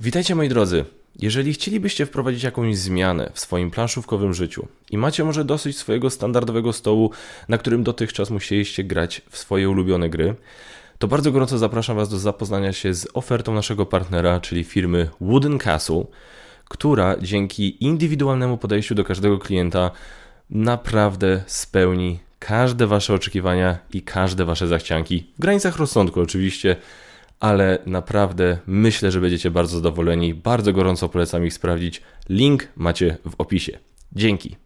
Witajcie moi drodzy. Jeżeli chcielibyście wprowadzić jakąś zmianę w swoim planszówkowym życiu i macie może dosyć swojego standardowego stołu, na którym dotychczas musieliście grać w swoje ulubione gry, to bardzo gorąco zapraszam Was do zapoznania się z ofertą naszego partnera, czyli firmy Wooden Castle, która dzięki indywidualnemu podejściu do każdego klienta naprawdę spełni każde Wasze oczekiwania i każde Wasze zachcianki. W granicach rozsądku oczywiście, ale naprawdę myślę, że będziecie bardzo zadowoleni. Bardzo gorąco polecam ich sprawdzić. Link macie w opisie. Dzięki.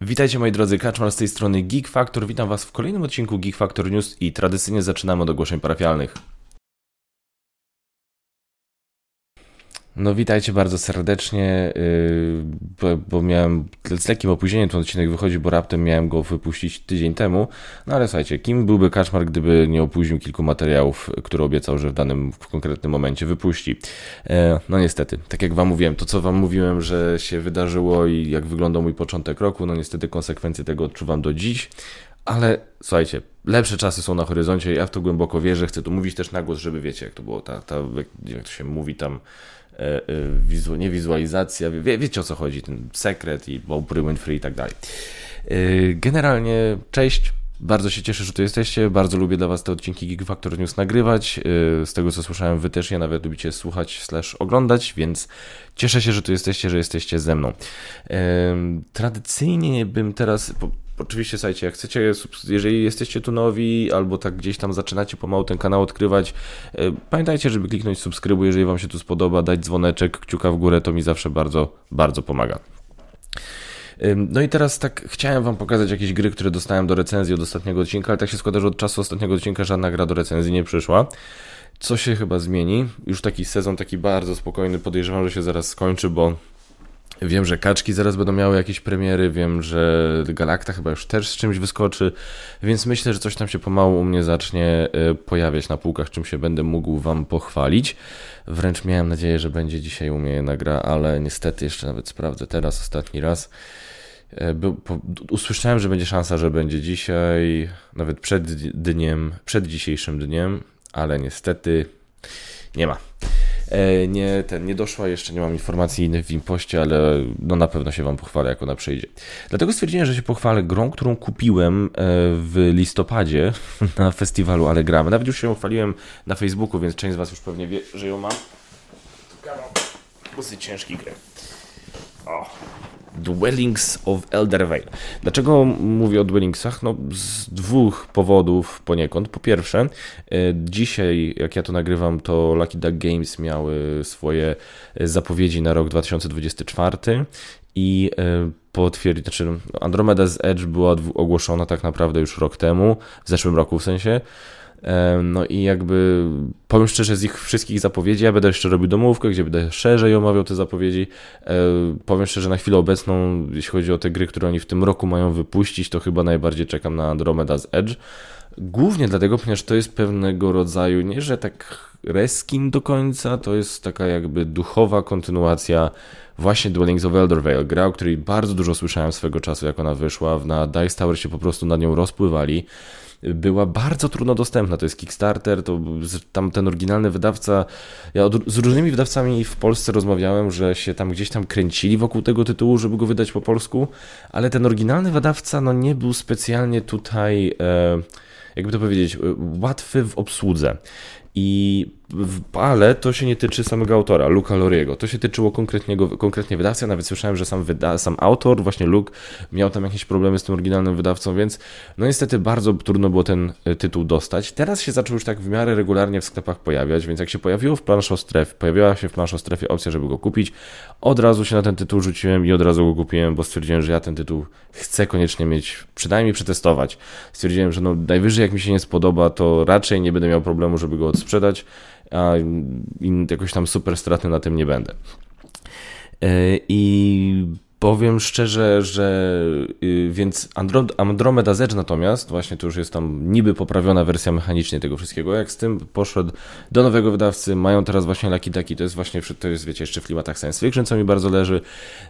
Witajcie moi drodzy, Kaczmar z tej strony Geek Factor. Witam Was w kolejnym odcinku Geek Factor News i tradycyjnie zaczynamy od ogłoszeń parafialnych. No witajcie bardzo serdecznie, yy, bo, bo, miałem z lekkim opóźnieniem ten odcinek wychodzi, bo raptem miałem go wypuścić tydzień temu. No ale słuchajcie, kim byłby Kaczmar, gdyby nie opóźnił kilku materiałów, które obiecał, że w danym, w konkretnym momencie wypuści. E, no niestety, tak jak wam mówiłem, to co wam mówiłem, że się wydarzyło i jak wyglądał mój początek roku, no niestety konsekwencje tego odczuwam do dziś. Ale słuchajcie, lepsze czasy są na horyzoncie, ja w to głęboko wierzę, chcę tu mówić też na głos, żeby wiecie, jak to było, ta, ta jak to się mówi tam, wizu, nie wizualizacja, wie, wiecie o co chodzi, ten sekret i Oprah Free i tak dalej. E, generalnie, cześć, bardzo się cieszę, że tu jesteście. Bardzo lubię dla Was te odcinki Geek Factor News nagrywać. Z tego co słyszałem, Wy też je nawet lubicie słuchać slash oglądać, więc cieszę się, że tu jesteście, że jesteście ze mną. Tradycyjnie bym teraz oczywiście, słuchajcie, jak chcecie, jeżeli jesteście tu nowi albo tak gdzieś tam zaczynacie pomału ten kanał odkrywać, e, pamiętajcie, żeby kliknąć subskrybuj, jeżeli Wam się tu spodoba, dać dzwoneczek, kciuka w górę, to mi zawsze bardzo, bardzo pomaga. No i teraz tak chciałem Wam pokazać jakieś gry, które dostałem do recenzji od ostatniego odcinka, ale tak się składa, że od czasu ostatniego odcinka żadna gra do recenzji nie przyszła. Co się chyba zmieni? Już taki sezon taki bardzo spokojny, podejrzewam, że się zaraz skończy, bo Wiem, że kaczki zaraz będą miały jakieś premiery, wiem, że Galakta chyba już też z czymś wyskoczy, więc myślę, że coś tam się pomału u mnie zacznie e, pojawiać na półkach, czym się będę mógł Wam pochwalić. Wręcz miałem nadzieję, że będzie dzisiaj u mnie jedna gra, ale niestety jeszcze nawet sprawdzę teraz ostatni raz. E, usłyszałem, że będzie szansa, że będzie dzisiaj, nawet przed dniem, przed dzisiejszym dniem, ale niestety nie ma. E, nie, ten, nie doszła, jeszcze nie mam informacji w impoście, ale no na pewno się Wam pochwalę, jak ona przyjdzie. Dlatego stwierdziłem, że się pochwalę grą, którą kupiłem e, w listopadzie na festiwalu Ale Gramy. Nawet już się chwaliłem na Facebooku, więc część z Was już pewnie wie, że ją mam. Dosyć ciężki grę. O, Dwellings of Eldervale. Dlaczego mówię o Dwellingsach? No z dwóch powodów poniekąd. Po pierwsze, e, dzisiaj, jak ja to nagrywam, to Lucky Duck Games miały swoje zapowiedzi na rok 2024 i e, potwierdzić, znaczy Andromeda's Edge była ogłoszona tak naprawdę już rok temu, w zeszłym roku w sensie, no i jakby powiem szczerze, z ich wszystkich zapowiedzi, ja będę jeszcze robił domówkę, gdzie będę szerzej omawiał te zapowiedzi. Powiem szczerze, na chwilę obecną, jeśli chodzi o te gry, które oni w tym roku mają wypuścić, to chyba najbardziej czekam na Andromeda's Edge. Głównie dlatego, ponieważ to jest pewnego rodzaju, nie że tak reskin do końca, to jest taka jakby duchowa kontynuacja właśnie Dwellings of Eldervale, gra, o której bardzo dużo słyszałem swego czasu, jak ona wyszła. Na Dice Tower się po prostu nad nią rozpływali była bardzo trudno dostępna. To jest Kickstarter, to tam ten oryginalny wydawca. Ja od, z różnymi wydawcami w Polsce rozmawiałem, że się tam gdzieś tam kręcili wokół tego tytułu, żeby go wydać po polsku, ale ten oryginalny wydawca no nie był specjalnie tutaj. E, jakby to powiedzieć, e, łatwy w obsłudze. I ale to się nie tyczy samego autora, Luca Loriego. To się tyczyło konkretnego, konkretnie wydawcy. Ja nawet słyszałem, że sam, wyda, sam autor, właśnie Luke, miał tam jakieś problemy z tym oryginalnym wydawcą, więc no niestety bardzo trudno było ten e, tytuł dostać. Teraz się zaczął już tak w miarę regularnie w sklepach pojawiać, więc jak się pojawiło w planszostrefie, pojawiła się w planszostrefie opcja, żeby go kupić, od razu się na ten tytuł rzuciłem i od razu go kupiłem, bo stwierdziłem, że ja ten tytuł chcę koniecznie mieć, przynajmniej przetestować. Stwierdziłem, że no najwyżej jak mi się nie spodoba, to raczej nie będę miał problemu, żeby go odsprzedać a jakoś tam super stratny na tym nie będę. E, I Powiem szczerze, że yy, więc Andromeda Edge natomiast, właśnie to już jest tam niby poprawiona wersja mechanicznie tego wszystkiego, jak z tym poszedł do nowego wydawcy, mają teraz właśnie Lucky Ducky, to jest właśnie, to jest wiecie, jeszcze w klimatach science fiction, co mi bardzo leży,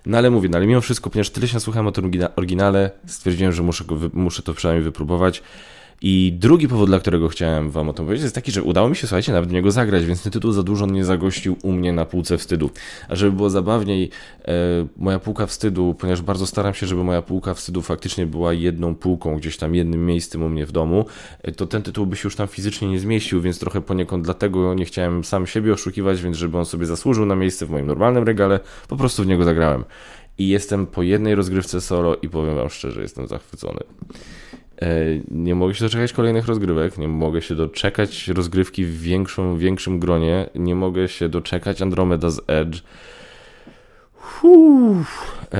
no ale mówię, no ale mimo wszystko, ponieważ tyle się słuchałem o tym oryginale, stwierdziłem, że muszę, go, muszę to przynajmniej wypróbować, i drugi powód, dla którego chciałem wam o tym powiedzieć, jest taki, że udało mi się, słuchajcie, nawet w niego zagrać, więc ten tytuł za dużo nie zagościł u mnie na półce wstydu. A żeby było zabawniej, e, moja półka wstydu, ponieważ bardzo staram się, żeby moja półka wstydu faktycznie była jedną półką, gdzieś tam jednym miejscem u mnie w domu, e, to ten tytuł by się już tam fizycznie nie zmieścił, więc trochę poniekąd dlatego nie chciałem sam siebie oszukiwać, więc żeby on sobie zasłużył na miejsce w moim normalnym regale, po prostu w niego zagrałem. I jestem po jednej rozgrywce solo i powiem wam szczerze, jestem zachwycony. E, nie mogę się doczekać kolejnych rozgrywek, nie mogę się doczekać rozgrywki w większym, większym gronie, nie mogę się doczekać Andromeda's Edge. Uff, e,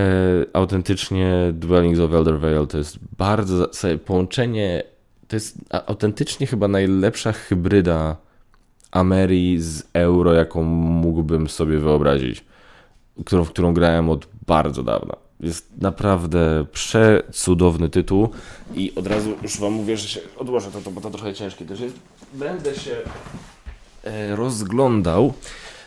autentycznie Dwellings of Elder Vale to jest bardzo połączenie, to jest autentycznie chyba najlepsza hybryda Amerii z euro, jaką mógłbym sobie wyobrazić, którą, w którą grałem od bardzo dawna. Jest naprawdę przecudowny tytuł i od razu już wam mówię, że się odłożę to, to bo to trochę ciężkie też jest. Będę się e, rozglądał,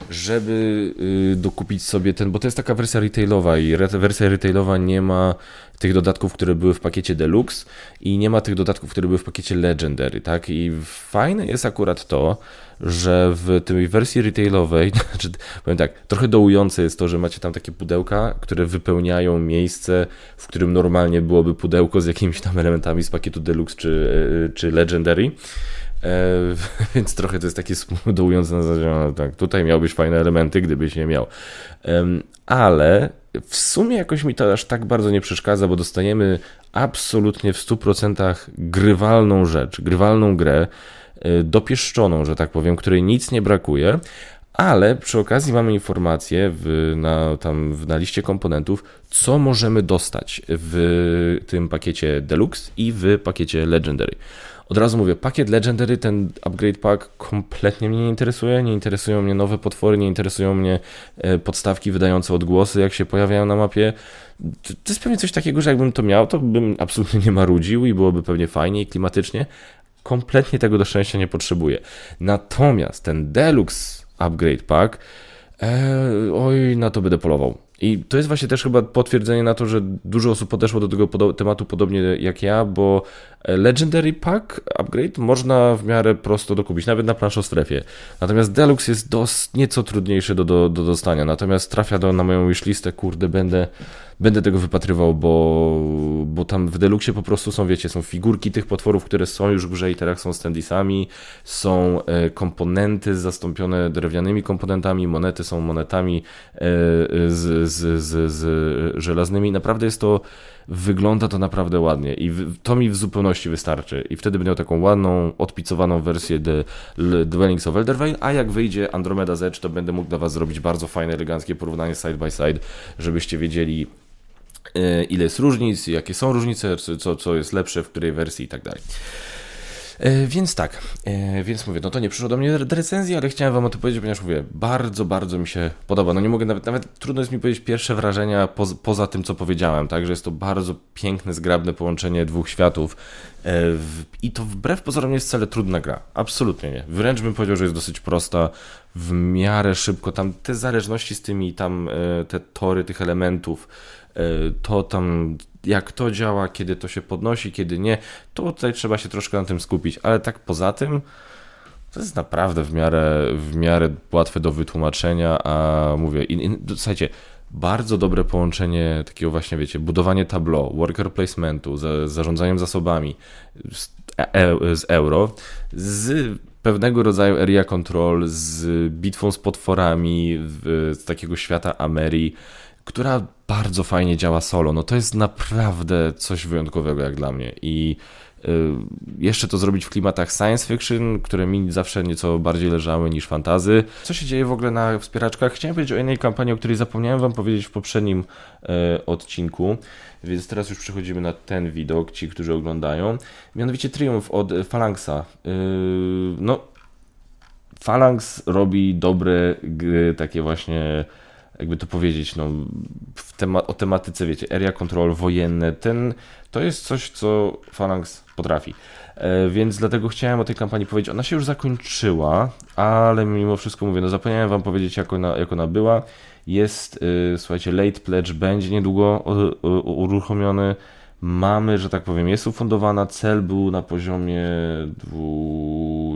żeby y, dokupić sobie ten, bo to jest taka wersja retailowa i wersja retailowa nie ma tych dodatków, które były w pakiecie Deluxe i nie ma tych dodatków, które były w pakiecie Legendary, tak? I fajne jest akurat to, że w tej wersji retailowej, znaczy, powiem tak, trochę dołujące jest to, że macie tam takie pudełka, które wypełniają miejsce, w którym normalnie byłoby pudełko z jakimiś tam elementami z pakietu Deluxe czy, e, czy Legendary. E, więc trochę to jest takie dołujące na zasadzie, no, tak, tutaj miałbyś fajne elementy, gdybyś je miał. E, ale w sumie jakoś mi to aż tak bardzo nie przeszkadza, bo dostajemy absolutnie w 100% grywalną rzecz, grywalną grę, dopieszczoną, że tak powiem, której nic nie brakuje, ale przy okazji mamy informację w, na, tam na liście komponentów, co możemy dostać w tym pakiecie Deluxe i w pakiecie Legendary. Od razu mówię, pakiet Legendary, ten upgrade pack kompletnie mnie nie interesuje. Nie interesują mnie nowe potwory, nie interesują mnie e, podstawki wydające odgłosy, jak się pojawiają na mapie. To jest pewnie coś takiego, że jakbym to miał, to bym absolutnie nie marudził i byłoby pewnie fajnie i klimatycznie. Kompletnie tego do szczęścia nie potrzebuję. Natomiast ten Deluxe Upgrade Pack, e, oj, na to będę polował. I to jest właśnie też chyba potwierdzenie na to, że dużo osób podeszło do tego tematu podobnie jak ja, bo Legendary Pack Upgrade można w miarę prosto dokupić, nawet na planszostrefie. Natomiast Deluxe jest dos, nieco trudniejszy do, do, do dostania. Natomiast trafia do, na moją już listę, kurde, będę, będę tego wypatrywał, bo, bo tam w Deluxe po prostu są, wiecie, są figurki tych potworów, które są już w grze i teraz są standisami, są e, komponenty zastąpione drewnianymi komponentami, monety są monetami e, z, z, z, z żelaznymi. Naprawdę jest to wygląda to naprawdę ładnie i to mi w zupełności wystarczy. I wtedy będę miał taką ładną, odpicowaną wersję The Dwellings of Eldervale, a jak wyjdzie Andromeda Edge, to będę mógł dla Was zrobić bardzo fajne, eleganckie porównanie side by side, żebyście wiedzieli e, ile jest różnic, jakie są różnice, co, co jest lepsze w której wersji i tak dalej. E, więc tak, e, więc mówię, no to nie przyszło do mnie recenzji, ale chciałem wam o tym powiedzieć, ponieważ mówię, bardzo, bardzo mi się podoba. No nie mogę nawet, nawet trudno jest mi powiedzieć pierwsze wrażenia poza, poza tym, co powiedziałem, tak, że jest to bardzo piękne, zgrabne połączenie dwóch światów e, i to wbrew pozorom nie jest wcale trudna gra. Absolutnie nie. Wręcz bym powiedział, że jest dosyć prosta, w miarę szybko. Tam te zależności z tymi, tam te tory tych elementów, to tam jak to działa, kiedy to się podnosi, kiedy nie, to tutaj trzeba się troszkę na tym skupić, ale tak poza tym to jest naprawdę w miarę, w miarę łatwe do wytłumaczenia, a mówię, in, in, słuchajcie, bardzo dobre połączenie takiego właśnie, wiecie, budowanie tableau, worker placementu, zarządzaniem zasobami z, e, e, z euro, z pewnego rodzaju area control, z bitwą z potworami z takiego świata Amerii, która bardzo fajnie działa solo. No to jest naprawdę coś wyjątkowego jak dla mnie i y, jeszcze to zrobić w klimatach science fiction, które mi zawsze nieco bardziej leżały niż fantazy. Co się dzieje w ogóle na wspieraczkach? Chciałem powiedzieć o jednej kampanii, o której zapomniałem Wam powiedzieć w poprzednim e, odcinku, więc teraz już przechodzimy na ten widok, ci, którzy oglądają. Mianowicie Triumph od Phalanxa. E, no, Phalanx robi dobre gry, takie właśnie jakby to powiedzieć, no, tema o tematyce, wiecie, area control, wojenne, ten, to jest coś, co Phalanx potrafi. E, więc dlatego chciałem o tej kampanii powiedzieć. Ona się już zakończyła, ale mimo wszystko mówię, no zapomniałem wam powiedzieć, jak ona, jak ona była. Jest, yy, słuchajcie, late pledge będzie niedługo uruchomiony. Mamy, że tak powiem, jest ufundowana. Cel był na poziomie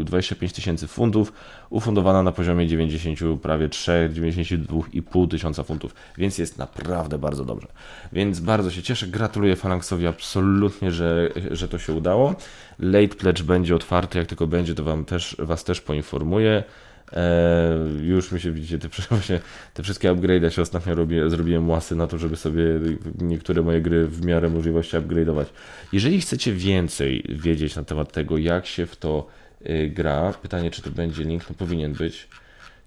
25 tysięcy funtów, ufundowana na poziomie 90, prawie 3, 92,5 tysiąca funtów, więc jest naprawdę bardzo dobrze. Więc bardzo się cieszę, gratuluję Phalanxowi absolutnie, że, że to się udało. Late pledge będzie otwarty, jak tylko będzie, to wam też, was też poinformuję. E, już mi się widzicie, te, właśnie, te wszystkie upgrade, ja się ostatnio robię, zrobiłem łasy na to, żeby sobie niektóre moje gry w miarę możliwości upgrade'ować. Jeżeli chcecie więcej wiedzieć na temat tego, jak się w to y, gra, pytanie, czy to będzie link, no powinien być,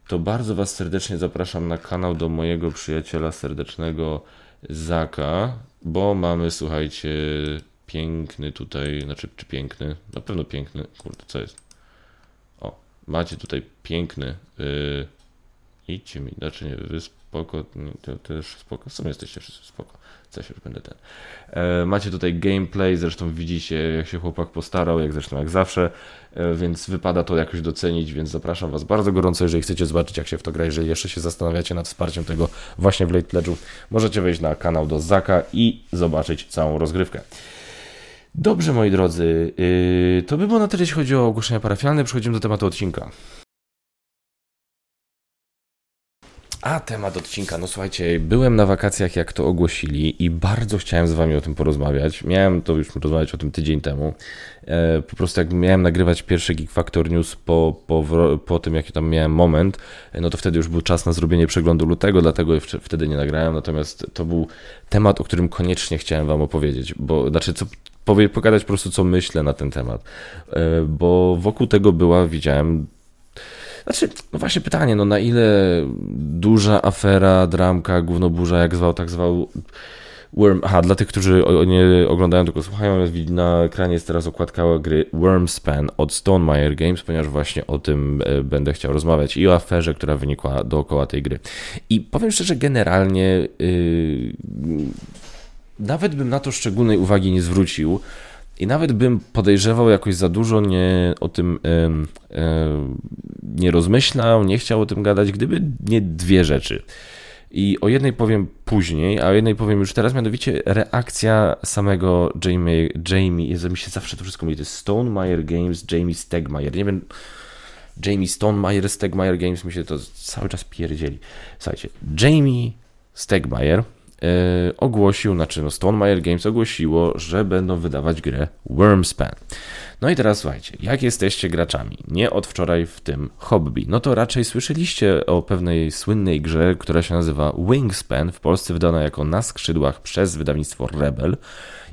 to bardzo Was serdecznie zapraszam na kanał do mojego przyjaciela serdecznego Zaka, bo mamy, słuchajcie, piękny tutaj, znaczy, czy piękny, na pewno piękny, kurde, co jest? Macie tutaj piękny. Yy, idźcie mi, znaczy nie, wy spoko, to też spoko, w sumie jesteście wszyscy spoko. Co się już będę ten. E, macie tutaj gameplay, zresztą widzicie, jak się chłopak postarał, jak zresztą jak zawsze, e, więc wypada to jakoś docenić, więc zapraszam Was bardzo gorąco, jeżeli chcecie zobaczyć, jak się w to gra, jeżeli jeszcze się zastanawiacie nad wsparciem tego właśnie w Late Pledge'u, możecie wejść na kanał do Zaka i zobaczyć całą rozgrywkę. Dobrze, moi drodzy, yy, to by było na tyle, jeśli chodzi o ogłoszenia parafialne. Przechodzimy do tematu odcinka. A temat odcinka, no słuchajcie, byłem na wakacjach, jak to ogłosili, i bardzo chciałem z Wami o tym porozmawiać. Miałem to już rozmawiać o tym tydzień temu. E, po prostu, jak miałem nagrywać pierwszy Geek Factor News po, po, po tym, jaki tam miałem moment, e, no to wtedy już był czas na zrobienie przeglądu lutego, dlatego wtedy nie nagrałem. Natomiast to był temat, o którym koniecznie chciałem Wam opowiedzieć, bo znaczy, co, pogadać po prostu, co myślę na ten temat. E, bo wokół tego była, widziałem. Znaczy, no właśnie pytanie, no na ile duża afera, dramka, głównoburza, jak zwał, tak zwał. Worm, aha, dla tych, którzy nie oglądają, tylko słuchają, na ekranie jest teraz okładka gry Wormspan od Stonemaier Games, ponieważ właśnie o tym e, będę chciał rozmawiać i o aferze, która wynikła dookoła tej gry. I powiem szczerze, generalnie yy, nawet bym na to szczególnej uwagi nie zwrócił i nawet bym podejrzewał jakoś za dużo, nie o tym nie rozmyślał, nie chciał o tym gadać, gdyby nie dwie rzeczy. I o jednej powiem później, a o jednej powiem już teraz, mianowicie reakcja samego Jamie, Jamie, Jezu, mi się zawsze to wszystko mówi, to jest Stonemaier Games, Jamie Stegmaier, nie wiem, Jamie Stonemaier, Stegmaier Games, mi się to cały czas pierdzieli. Słuchajcie, Jamie Stegmaier E, ogłosił, znaczy no Games ogłosiło, że będą wydawać grę Wormspan. No i teraz słuchajcie, jak jesteście graczami, nie od wczoraj w tym hobby, no to raczej słyszeliście o pewnej słynnej grze, która się nazywa Wingspan, w Polsce wydana jako Na skrzydłach przez wydawnictwo Rebel.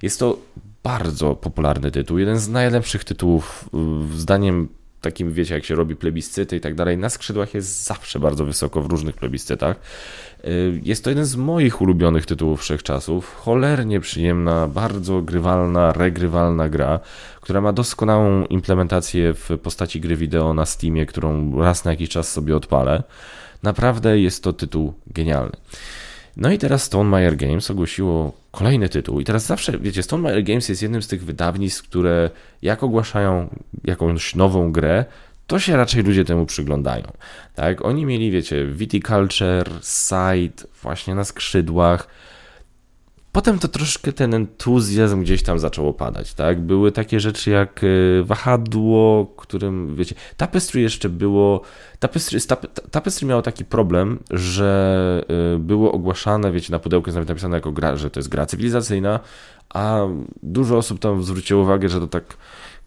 Jest to bardzo popularny tytuł, jeden z najlepszych tytułów, zdaniem takim, wiecie, jak się robi plebiscyty i tak dalej, na skrzydłach jest zawsze bardzo wysoko w różnych plebiscytach. Y, jest to jeden z moich ulubionych tytułów wszechczasów. Cholernie przyjemna, bardzo grywalna, regrywalna gra, która ma doskonałą implementację w postaci gry wideo na Steamie, którą raz na jakiś czas sobie odpalę. Naprawdę jest to tytuł genialny. No i teraz Stonemaier Games ogłosiło kolejny tytuł. I teraz zawsze, wiecie, Stonemaier Games jest jednym z tych wydawnictw, które jak ogłaszają jakąś nową grę, to się raczej ludzie temu przyglądają. Tak, oni mieli, wiecie, Viticulture, Side, właśnie na skrzydłach, Potem to troszkę ten entuzjazm gdzieś tam zaczął opadać, tak? Były takie rzeczy jak e, wahadło, którym, wiecie, Tapestry jeszcze było, Tapestry, Tapestry miało taki problem, że e, było ogłaszane, wiecie, na pudełku jest nawet napisane jako gra, że to jest gra cywilizacyjna, a dużo osób tam zwróciło uwagę, że to tak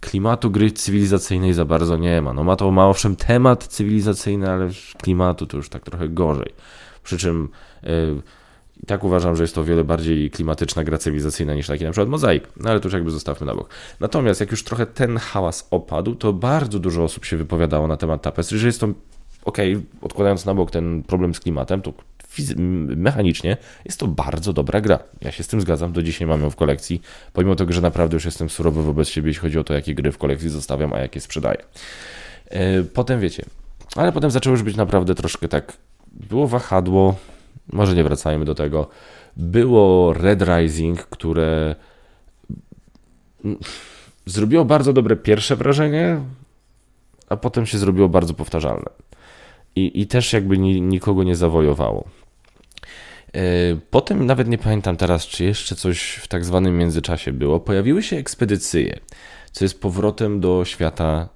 klimatu gry cywilizacyjnej za bardzo nie ma. No ma to, ma owszem temat cywilizacyjny, ale klimatu to już tak trochę gorzej. Przy czym... Yy, tak uważam, że jest to o wiele bardziej klimatyczna gra cywilizacyjna niż taki na przykład mozaik, no ale to już jakby zostawmy na bok. Natomiast jak już trochę ten hałas opadł, to bardzo dużo osób się wypowiadało na temat Tapestry, że jest to, okej, okay, odkładając na bok ten problem z klimatem, to mechanicznie jest to bardzo dobra gra. Ja się z tym zgadzam, do dzisiaj mam ją w kolekcji, pomimo tego, że naprawdę już jestem surowy wobec siebie, jeśli chodzi o to, jakie gry w kolekcji zostawiam, a jakie sprzedaję. E, potem wiecie, ale potem zaczęło już być naprawdę troszkę tak, było wahadło, może nie wracajmy do tego. Było Red Rising, które zrobiło bardzo dobre pierwsze wrażenie, a potem się zrobiło bardzo powtarzalne. I, i też jakby nikogo nie zawojowało. E, potem nawet nie pamiętam teraz, czy jeszcze coś w tak zwanym międzyczasie było. Pojawiły się ekspedycje, co jest powrotem do świata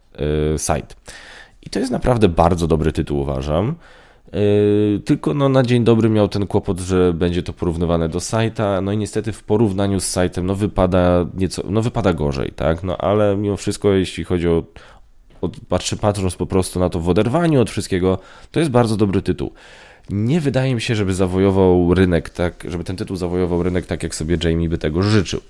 site. I to jest naprawdę bardzo dobry tytuł, uważam. E, tylko no, na dzień dobry miał ten kłopot, że będzie to porównywane do sajta. No i niestety w porównaniu z sajtem no, wypada nieco, no, wypada gorzej, tak? No ale mimo wszystko, jeśli chodzi o, o patrzy, patrząc po prostu na to w oderwaniu od wszystkiego, to jest bardzo dobry tytuł. Nie wydaje mi się, żeby zawojował rynek tak, żeby ten tytuł zawojował rynek tak, jak sobie Jamie by tego życzył.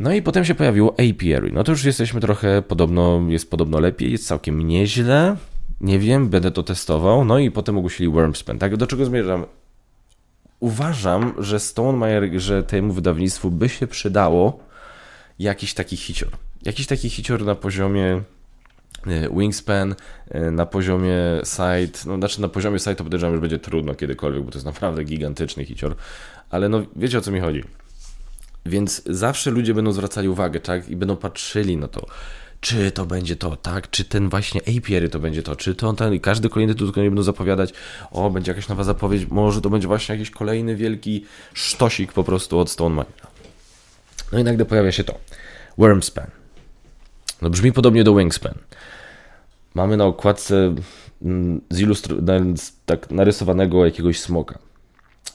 No i potem się pojawiło Apiary. No to już jesteśmy trochę podobno, jest podobno lepiej, jest całkiem nieźle. Nie wiem, będę to testował. No i potem ogłosili Wormspan. Tak, do czego zmierzam? Uważam, że Stonemeyer, że temu wydawnictwu by się przydało jakiś taki hicior. Jakiś taki hicior na poziomie Wingspan, e, na poziomie site, no znaczy na poziomie site to podejrzewam, że będzie trudno kiedykolwiek, bo to jest naprawdę gigantyczny hicior, ale no wiecie o co mi chodzi. Więc zawsze ludzie będą zwracali uwagę, tak, i będą patrzyli na to czy to będzie to, tak? Czy ten właśnie apiary to będzie to, czy to ten i każdy kolejny tytuł nie będą zapowiadać, o, będzie jakaś nowa zapowiedź, może to będzie właśnie jakiś kolejny wielki sztosik po prostu od Stone Mine. No i nagle pojawia się to. Wormspan. No brzmi podobnie do Wingspan. Mamy na okładce mm, zilustru- tak narysowanego jakiegoś smoka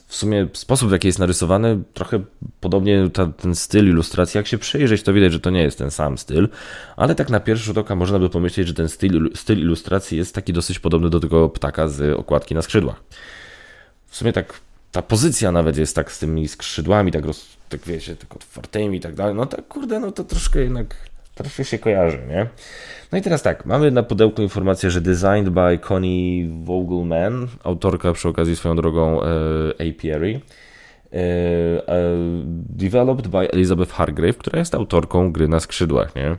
w sumie sposób, w jaki jest narysowany, trochę podobnie ta, ten styl ilustracji. Jak się przyjrzeć, to widać, że to nie jest ten sam styl, ale tak na pierwszy rzut oka można by pomyśleć, że ten styl, styl ilustracji jest taki dosyć podobny do tego ptaka z okładki na skrzydłach. W sumie tak ta pozycja nawet jest tak z tymi skrzydłami, tak, roz, tak wiecie, tak otwartymi i tak dalej. No tak, kurde, no to troszkę jednak troszkę się kojarzy, nie? No i teraz tak, mamy na pudełku informację, że designed by Connie Vogelman, autorka przy okazji swoją drogą e, Apiary, e, e, developed by Elizabeth Hargrave, która jest autorką gry na skrzydłach, nie?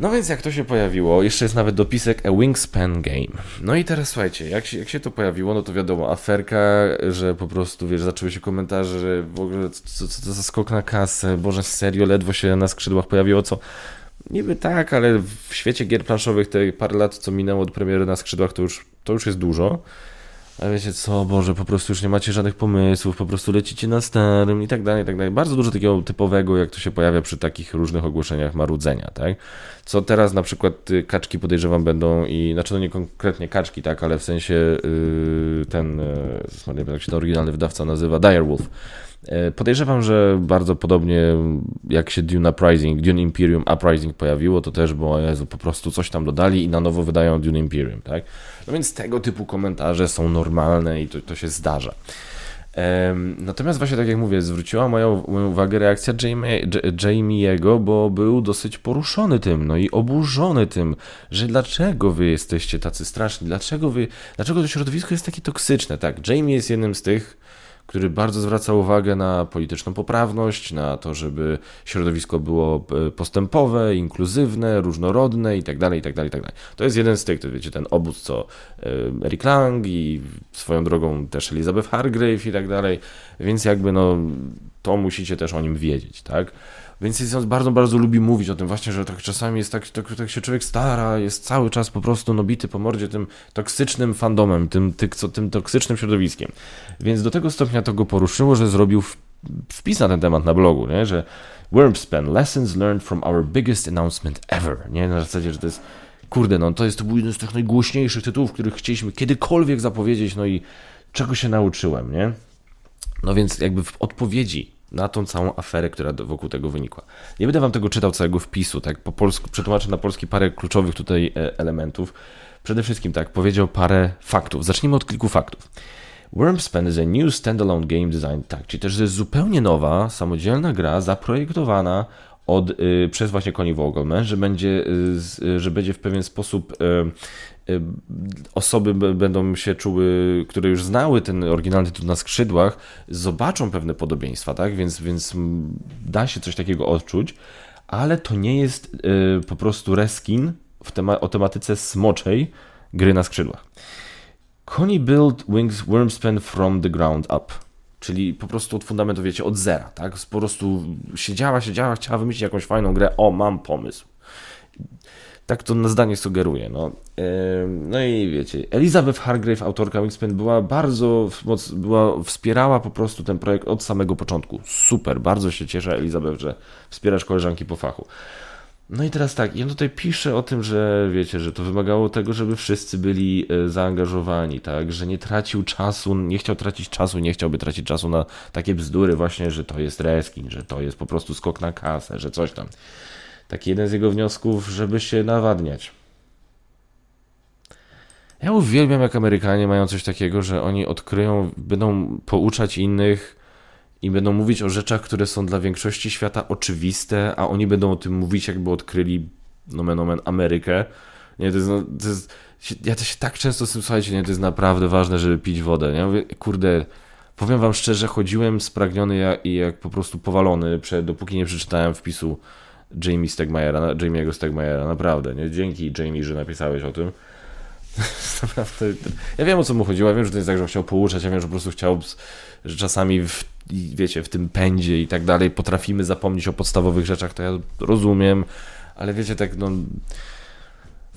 No więc jak to się pojawiło, jeszcze jest nawet dopisek A Wingspan Game. No i teraz słuchajcie, jak się, jak się to pojawiło, no to wiadomo, aferka, że po prostu, wiesz, zaczęły się komentarze, że w ogóle co, co to za skok na kasę, boże serio, ledwo się na skrzydłach pojawiło, co... Niby tak, ale w świecie gier planszowych te parę lat, co minęło od premiery na skrzydłach, to już, to już jest dużo. A wiecie co, Boże, po prostu już nie macie żadnych pomysłów, po prostu lecicie na starym i tak dalej, i tak dalej. Bardzo dużo takiego typowego, jak to się pojawia przy takich różnych ogłoszeniach marudzenia, tak? Co teraz na przykład y, kaczki podejrzewam będą i, znaczy no nie konkretnie kaczki, tak, ale w sensie yy, ten, yy, jak się ten oryginalny wydawca nazywa, Direwolf. Yy, podejrzewam, że bardzo podobnie jak się Dune Uprising, Dune Imperium Uprising pojawiło, to też było, Jezu, po prostu coś tam dodali i na nowo wydają Dune Imperium, tak? No więc tego typu komentarze są normalne i to, to się zdarza. Natomiast właśnie tak jak mówię, zwróciła moją, moją uwagę reakcja Jamie, Jamie'ego, bo był dosyć poruszony tym, no i oburzony tym, że dlaczego wy jesteście tacy straszni, dlaczego wy, dlaczego to środowisko jest takie toksyczne, tak? Jamie jest jednym z tych, który bardzo zwraca uwagę na polityczną poprawność, na to, żeby środowisko było e, postępowe, inkluzywne, różnorodne itd., itd., itd. To jest jeden z tych, to wiecie, ten obóz, co e, Eric Lang i swoją drogą też Elizabeth Hargrave i tak dalej, więc jakby no, to musicie też o nim wiedzieć, tak? Więc on bardzo, bardzo lubi mówić o tym właśnie, że tak czasami jest tak, tak, tak się człowiek stara, jest cały czas po prostu nobity po mordzie tym toksycznym fandomem, tym, ty, co, tym toksycznym środowiskiem. Więc do tego stopnia to go poruszyło, że zrobił wpis na ten temat na blogu, nie? że Wormspan, lessons learned from our biggest announcement ever. Nie? Na zasadzie, że to jest kurde, no to jest to był jeden z tych najgłośniejszych tytułów, których chcieliśmy kiedykolwiek zapowiedzieć, no i czego się nauczyłem, nie? No więc jakby w odpowiedzi na tą całą aferę, która wokół tego wynikła. Nie będę wam tego czytał całego wpisu, tak po polsku przetłumaczę na polski parę kluczowych tutaj e, elementów. Przede wszystkim tak, powiedział parę faktów. Zacznijmy od kilku faktów. Wormspan is a new standalone game design, tak, czyli też jest zupełnie nowa, samodzielna gra zaprojektowana od, y, przez właśnie Connie Vogelman, że będzie, y, że będzie w pewien sposób Y, osoby będą się czuły, które już znały ten oryginalny tytuł na skrzydłach, zobaczą pewne podobieństwa, tak? Więc, więc da się coś takiego odczuć, ale to nie jest po prostu reskin w tema o tematyce smoczej gry na skrzydłach. Connie built Wings Wormspan from the ground up. Czyli po prostu od fundamentu, wiecie, od zera, tak? Po prostu siedziała, siedziała, chciała wymyślić jakąś fajną grę. O, mam pomysł. Tak to na zdanie sugeruje. No, no i wiecie, Elizabeth Hargrave, autorka Wingspan, była bardzo, była, wspierała po prostu ten projekt od samego początku. Super, bardzo się cieszę, Elizabeth, że wspierasz koleżanki po fachu. No i teraz tak, ja tutaj piszę o tym, że wiecie, że to wymagało tego, żeby wszyscy byli e, zaangażowani, tak, że nie tracił czasu, nie chciał tracić czasu, nie chciałby tracić czasu na takie bzdury właśnie, że to jest reskin, że to jest po prostu skok na kasę, że coś tam. Taki jeden z jego wniosków, żeby się nawadniać. Ja uwielbiam, jak Amerykanie mają coś takiego, że oni odkryją, będą pouczać innych i będą mówić o rzeczach, które są dla większości świata oczywiste, a oni będą o tym mówić, jakby odkryli nomen omen Amerykę. Nie, to jest, no, to jest, ja też się tak często z tym, słuchajcie, nie, to jest naprawdę ważne, żeby pić wodę. Nie? Mówię, kurde, powiem wam szczerze, chodziłem spragniony jak, i jak po prostu powalony, przed, dopóki nie przeczytałem wpisu Jamie Stegmajera, Jamie'ego Stegmajera, naprawdę, nie? Dzięki Jamie, że napisałeś o tym. naprawdę, ja wiem o co mu chodziło, ja wiem, że to jest tak, że chciał pouczać, ja wiem, że po prostu chciał, że czasami w, wiecie, w tym pędzie i tak dalej potrafimy zapomnieć o podstawowych rzeczach, to ja rozumiem, ale wiecie, tak no...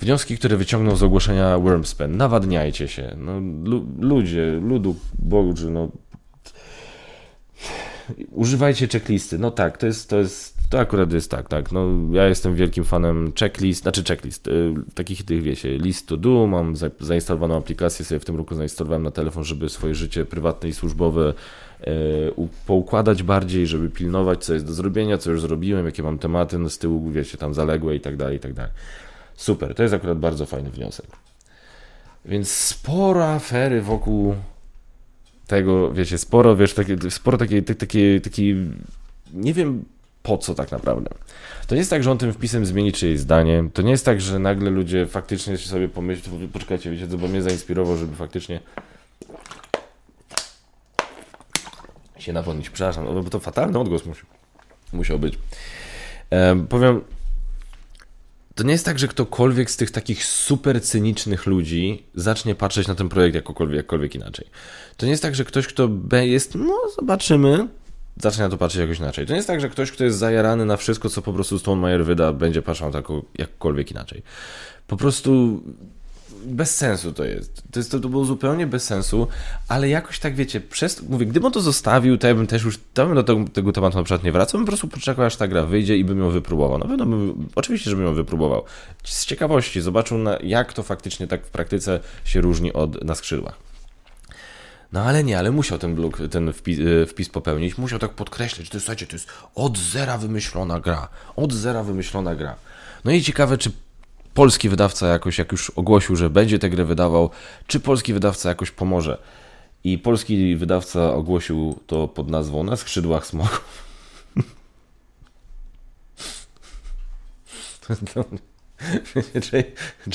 Wnioski, które wyciągnął z ogłoszenia Wormspan, nawadniajcie się, no, lu ludzie, ludu, Bogu, no używajcie checklisty. No tak, to jest, to jest, to akurat jest tak, tak. No, ja jestem wielkim fanem checklist, znaczy checklist, y, takich tych, wiecie, list to do, mam za, zainstalowaną aplikację, sobie w tym roku zainstalowałem na telefon, żeby swoje życie prywatne i służbowe y, poukładać bardziej, żeby pilnować, co jest do zrobienia, co już zrobiłem, jakie mam tematy no, z tyłu, wiecie, tam zaległe i tak dalej, i tak dalej. Super, to jest akurat bardzo fajny wniosek. Więc sporo afery wokół tego, wiecie, sporo, wiesz, takie, sporo takiej, takiej, takiej, nie wiem po co tak naprawdę. To nie jest tak, że on tym wpisem zmieni czyjeś zdanie, to nie jest tak, że nagle ludzie faktycznie sobie pomyślą, poczekajcie, wiecie, co, bo mnie zainspirował, żeby faktycznie się napomnieć, przepraszam, no, bo to fatalny odgłos musiał, musiał być. E, powiem, to nie jest tak, że ktokolwiek z tych takich super cynicznych ludzi zacznie patrzeć na ten projekt jakkolwiek inaczej. To nie jest tak, że ktoś, kto jest, no zobaczymy, zacznie na to patrzeć jakoś inaczej. To nie jest tak, że ktoś, kto jest zajarany na wszystko, co po prostu Stone Meyer wyda, będzie patrzył tak jakkolwiek inaczej. Po prostu bez sensu to jest. To, jest, to, to było zupełnie bez sensu, ale jakoś tak wiecie, przez, mówię, gdybym to zostawił, to ja bym też już, to bym do tego, tego tematu na przykład nie wracał, bym po prostu poczekał, aż ta gra wyjdzie i bym ją wypróbował. No pewno bym, oczywiście, żebym ją wypróbował. Z ciekawości zobaczył, na, jak to faktycznie tak w praktyce się różni od na skrzydłach. No ale nie, ale musiał ten blok, ten wpis, e, wpis, popełnić, musiał tak podkreślić, to słuchajcie, to jest od zera wymyślona gra. Od zera wymyślona gra. No i ciekawe, czy polski wydawca jakoś, jak już ogłosił, że będzie tę grę wydawał, czy polski wydawca jakoś pomoże. I polski wydawca ogłosił to pod nazwą Na skrzydłach smoków.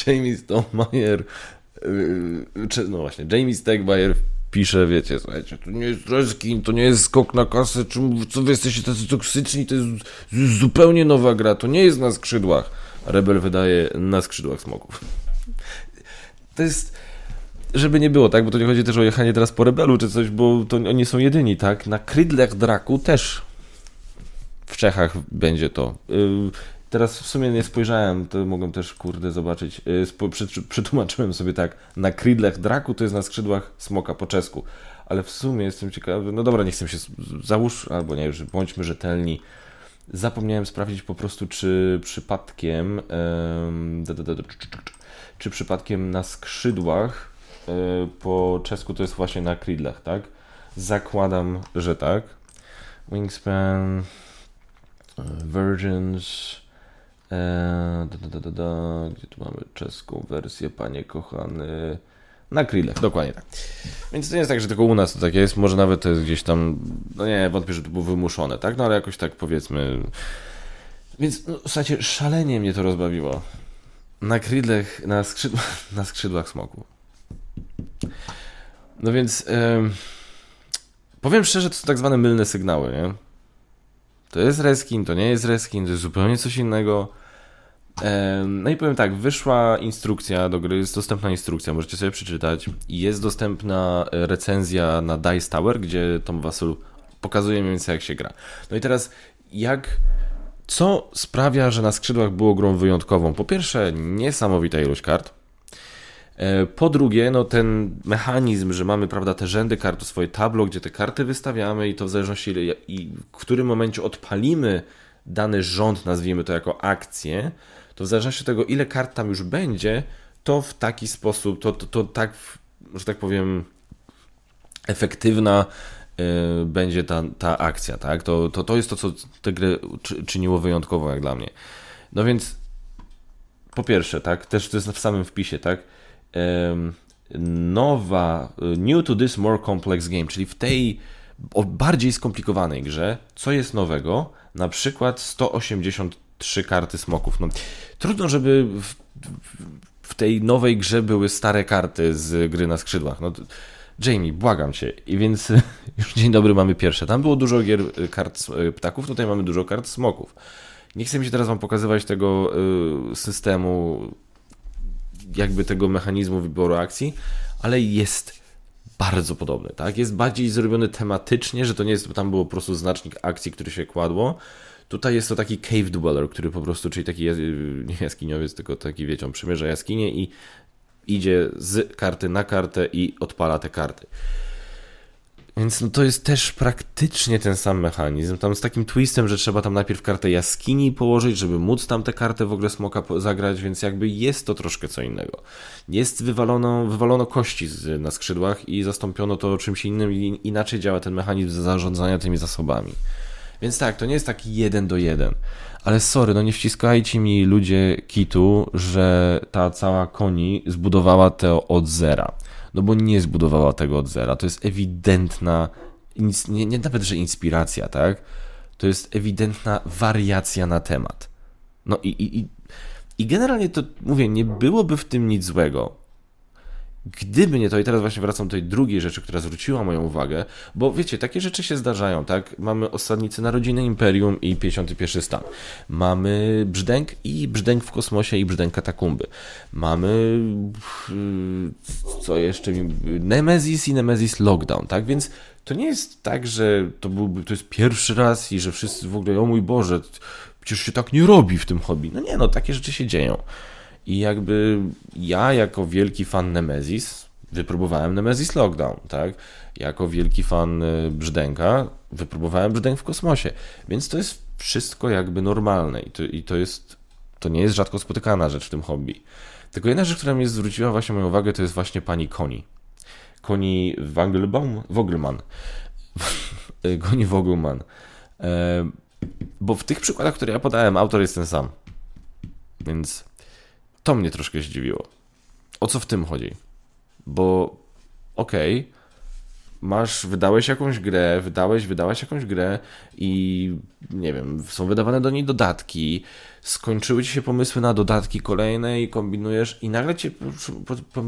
Jamie Stonemeyer, y, no właśnie, Jamie Stegmeyer pisze, wiecie, słuchajcie, to nie jest reskin, to nie jest skok na kasę, czy, co wy jesteście tacy toksyczni, to jest zupełnie nowa gra, to nie jest na skrzydłach. Rebel wydaje na skrzydłach smoków. To jest żeby nie było, tak, bo to nie chodzi też o jechanie teraz po Rebelu czy coś, bo to oni są jedyni, tak, na Krydlech Draku też w Czechach będzie to. Teraz w sumie nie spojrzałem, to mogłem też, kurde, zobaczyć. Yy, przetłumaczyłem sobie tak, na Krydlech Draku to jest na skrzydłach smoka po czesku, ale w sumie jestem ciekawy, no dobra, nie chcę się, załóż, albo nie, już bądźmy rzetelni, Zapomniałem sprawdzić po prostu, czy przypadkiem, czy przypadkiem na skrzydłach e, po czesku to jest właśnie na kridlach, tak? Zakładam, że tak. Wingspan, e, Virgins, da, da, da, da, gdzie tu mamy czeską wersję, panie kochany? Na krillach, dokładnie tak. Więc to nie jest tak, że tylko u nas to tak jest, może nawet to jest gdzieś tam, no nie, wątpię, że to było wymuszone, tak? No ale jakoś tak powiedzmy. Więc, no, słuchajcie, szalenie mnie to rozbawiło. Na krillach, na, skrzydłach, na skrzydłach smoku. No więc, yy, powiem szczerze, to są tak zwane mylne sygnały, nie? To jest reskin, to nie jest reskin, to jest zupełnie coś innego. No i powiem tak, wyszła instrukcja do gry, jest dostępna instrukcja, możecie sobie przeczytać. Jest dostępna recenzja na Dice Tower, gdzie Tom Wasul pokazuje mniej więcej jak się gra. No i teraz jak co sprawia, że na skrzydłach było grą wyjątkową? Po pierwsze, niesamowita ilość kart. E, po drugie, no ten mechanizm, że mamy prawda, te rzędy kart, swoje tablo, gdzie te karty wystawiamy i to w zależności ile, i w którym momencie odpalimy dany rząd, nazwijmy to jako akcję, to w zależności od tego, ile kart tam już będzie, to w taki sposób, to, to, to tak, że tak powiem, efektywna y, będzie ta, ta akcja, tak? To, to, to jest to, co tę grę czyniło wyjątkową jak dla mnie. No więc po pierwsze, tak, też to jest w samym wpisie, tak? nowa, y, new to this more complex game, czyli w tej bardziej skomplikowanej grze, co jest nowego? Na przykład 183 karty smoków. No, trudno, żeby w, w tej nowej grze były stare karty z gry na skrzydłach. No, Jamie, błagam cię. I więc już dzień dobry mamy pierwsze. Tam było dużo gier y, kart y, ptaków, tutaj mamy dużo kart smoków. Nie chcę mi się teraz wam pokazywać tego systemu jakby tego mechanizmu wyboru akcji, ale jest bardzo podobny, tak? Jest bardziej zrobiony tematycznie, że to nie jest, tam było po prostu znacznik akcji, który się kładło. Tutaj jest to taki cave dweller, który po prostu, czyli taki nie jaskiniowiec, tylko taki, wiecie, on przymierza jaskinię i idzie z karty na kartę i odpala te karty. Więc no to jest też praktycznie ten sam mechanizm. Tam z takim twistem, że trzeba tam najpierw kartę jaskini położyć, żeby móc tam tę kartę w ogóle smoka zagrać, więc jakby jest to troszkę co innego. Jest wywalono, wywalono kości z, na skrzydłach i zastąpiono to czymś innym i inaczej działa ten mechanizm zarządzania tymi zasobami. Więc tak, to nie jest taki jeden do jeden. Ale sorry, no nie wciskajcie mi ludzie kitu, że ta cała koni zbudowała to od zera no bo nie zbudowała tego od zera. To jest ewidentna, nie, nie nawet, że inspiracja, tak? To jest ewidentna wariacja na temat. No i, i, i generalnie to mówię, nie byłoby w tym nic złego. Gdyby nie to, i teraz właśnie wracam do tej drugiej rzeczy, która zwróciła moją uwagę, bo wiecie, takie rzeczy się zdarzają, tak? Mamy osadnicy narodziny Imperium i 51 stan. Mamy brzdęk i brzdęk w kosmosie i brzdęk katakumby. Mamy co jeszcze? Nemesis i Nemesis Lockdown, tak? Więc to nie jest tak, że to byłby, to jest pierwszy raz i że wszyscy w ogóle, o mój Boże, przecież się tak nie robi w tym hobby. No nie, no takie rzeczy się dzieją. I jakby ja, jako wielki fan Nemesis, wypróbowałem Nemesis Lockdown, tak? Jako wielki fan y, Brzdęka, wypróbowałem Brzdęk w kosmosie. Więc to jest wszystko jakby normalne i to, i to jest, to nie jest rzadko spotykana rzecz w tym hobby. Tylko jedna rzecz, która mnie zwróciła właśnie moją uwagę, to jest właśnie pani Koni. Koni Wangelbaum? Wogelman. Koni Wogelman. E, bo w tych przykładach, które ja podałem, autor jest ten sam. Więc to mnie troszkę zdziwiło. O co w tym chodzi? Bo okej, okay, masz, wydałeś jakąś grę, wydałeś, wydałaś jakąś grę i nie wiem, są wydawane do niej dodatki, skończyły ci się pomysły na dodatki kolejne i kombinujesz i nagle ci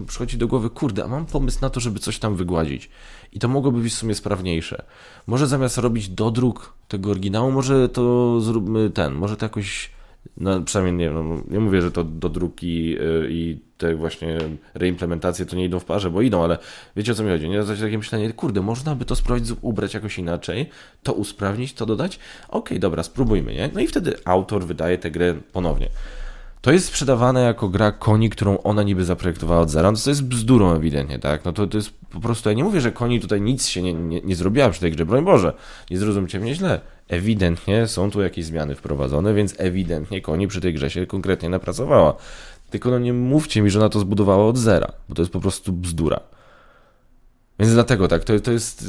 przychodzi do głowy, kurde, a mam pomysł na to, żeby coś tam wygładzić. I to mogłoby być w sumie sprawniejsze. Może zamiast robić dodruk tego oryginału, może to zróbmy ten, może to jakoś no, przynajmniej nie, no, nie mówię, że to do druki yy, i te właśnie reimplementacje to nie idą w parze, bo idą, ale wiecie o co mi chodzi, nie? Takie myślenie, kurde, można by to sprawdzić, ubrać jakoś inaczej, to usprawnić, to dodać? Okej, okay, dobra, spróbujmy, nie? No i wtedy autor wydaje tę grę ponownie. To jest sprzedawane jako gra koni, którą ona niby zaprojektowała od zera. No to jest bzdurą ewidentnie, tak? No to, to jest po prostu, ja nie mówię, że koni tutaj nic się nie, nie, nie zrobiła przy tej grze, broń Boże, nie zrozumcie mnie źle. Ewidentnie są tu jakieś zmiany wprowadzone, więc ewidentnie koni przy tej grze się konkretnie napracowała. Tylko no nie mówcie mi, że ona to zbudowała od zera, bo to jest po prostu bzdura. Więc dlatego tak, to, to jest...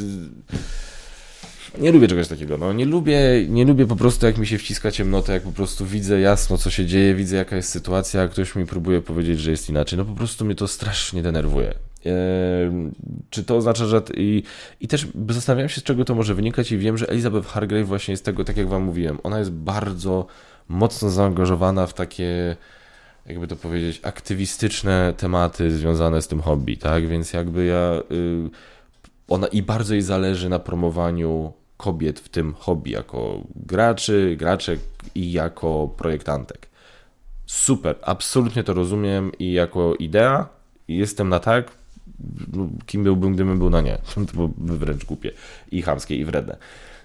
Nie lubię czegoś takiego, no nie lubię, nie lubię po prostu jak mi się wciska ciemnota, jak po prostu widzę jasno co się dzieje, widzę jaka jest sytuacja, a ktoś mi próbuje powiedzieć, że jest inaczej, no po prostu mnie to strasznie denerwuje. Czy to oznacza, że. I, I też zastanawiam się, z czego to może wynikać, i wiem, że Elizabeth Hargrave właśnie jest tego, tak jak Wam mówiłem, ona jest bardzo mocno zaangażowana w takie, jakby to powiedzieć, aktywistyczne tematy związane z tym hobby, tak? Więc jakby ja. Y, ona i bardzo jej zależy na promowaniu kobiet w tym hobby, jako graczy, graczek i jako projektantek. super, absolutnie to rozumiem i jako idea jestem na tak, kim byłbym, gdybym był na nie. To byłoby wręcz głupie i chamskie i wredne.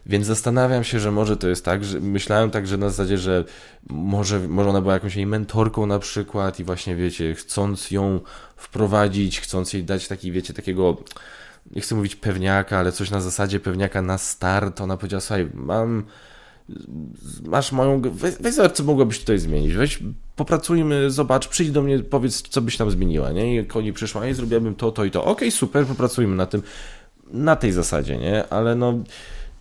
Więc zastanawiam się, że może to jest tak, że myślałem tak, że na zasadzie, że może, może ona była jakąś jej mentorką na przykład i właśnie wiecie, chcąc ją wprowadzić, chcąc jej dać taki, wiecie, takiego nie chcę mówić pewniaka, ale coś na zasadzie pewniaka na start, ona powiedziała, słuchaj, mam masz moją, weź, weź zobacz, co mogłabyś tutaj zmienić, weź popracujmy, zobacz, przyjdź do mnie, powiedz, co byś tam zmieniła, nie, i oni przyszła, i zrobiłabym to, to i to, okej, okay, super, popracujmy na tym, na tej zasadzie, nie, ale no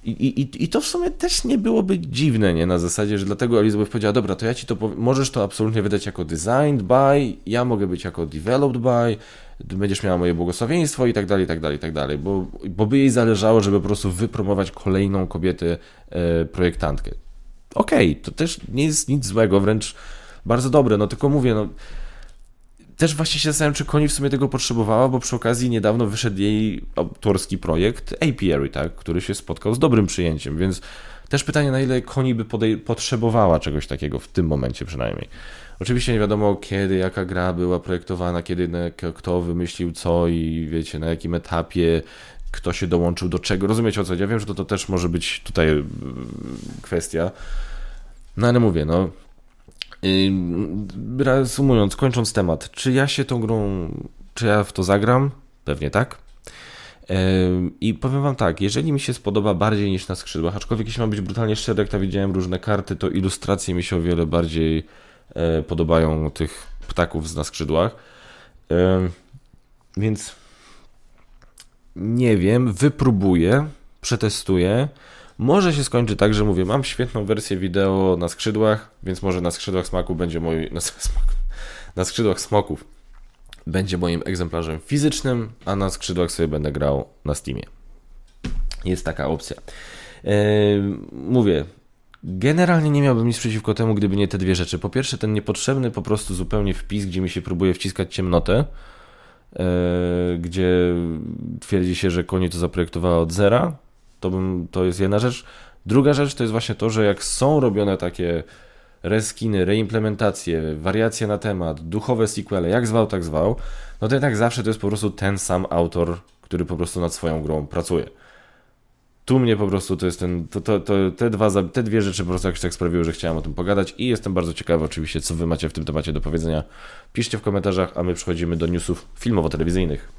i, i, I to w sumie też nie byłoby dziwne, nie? Na zasadzie, że dlatego Elizabeth powiedziała, dobra, to ja ci to powiem, możesz to absolutnie wydać jako designed by, ja mogę być jako developed by, będziesz miała moje błogosławieństwo i tak dalej, i tak dalej, i tak dalej, bo, bo by jej zależało, żeby po prostu wypromować kolejną kobietę e, projektantkę. Okej, okay, to też nie jest nic złego, wręcz bardzo dobre, no tylko mówię, no też właśnie się zastanawiam, czy Koni w sumie tego potrzebowała, bo przy okazji niedawno wyszedł jej autorski projekt Apiary, tak, który się spotkał z dobrym przyjęciem, więc też pytanie, na ile Koni by potrzebowała czegoś takiego w tym momencie przynajmniej. Oczywiście nie wiadomo kiedy, jaka gra była projektowana, kiedy kto wymyślił co i wiecie, na jakim etapie kto się dołączył do czego. Rozumiecie o co? Ja wiem, że to, to też może być tutaj mm, kwestia. No ale mówię, no Reasumując, kończąc temat, czy ja się tą grą, czy ja w to zagram? Pewnie tak. I powiem Wam tak, jeżeli mi się spodoba bardziej niż na skrzydłach, aczkolwiek jeśli mam być brutalnie szczery, jak tam widziałem różne karty, to ilustracje mi się o wiele bardziej e, podobają tych ptaków z na skrzydłach. Więc nie wiem, wypróbuję, przetestuję. Może się skończy tak, że mówię, mam świetną wersję wideo na skrzydłach, więc może na skrzydłach smaku będzie mój. Na, na skrzydłach smoków będzie moim egzemplarzem fizycznym, a na skrzydłach sobie będę grał na Steamie. Jest taka opcja. Yy, mówię, generalnie nie miałbym nic przeciwko temu, gdyby nie te dwie rzeczy. Po pierwsze, ten niepotrzebny po prostu zupełnie wpis, gdzie mi się próbuje wciskać ciemnotę, yy, gdzie twierdzi się, że koni to zaprojektowała od zera to, bym, to jest jedna rzecz. Druga rzecz to jest właśnie to, że jak są robione takie reskiny, reimplementacje, wariacje na temat, duchowe sequele, jak zwał, tak zwał, no to jednak zawsze to jest po prostu ten sam autor, który po prostu nad swoją grą pracuje. Tu mnie po prostu to jest ten, to, to, to, te, dwa, te dwie rzeczy po prostu jakoś tak sprawiły, że chciałem o tym pogadać i jestem bardzo ciekawy oczywiście, co wy macie w tym temacie do powiedzenia. Piszcie w komentarzach, a my przechodzimy do newsów filmowo-telewizyjnych.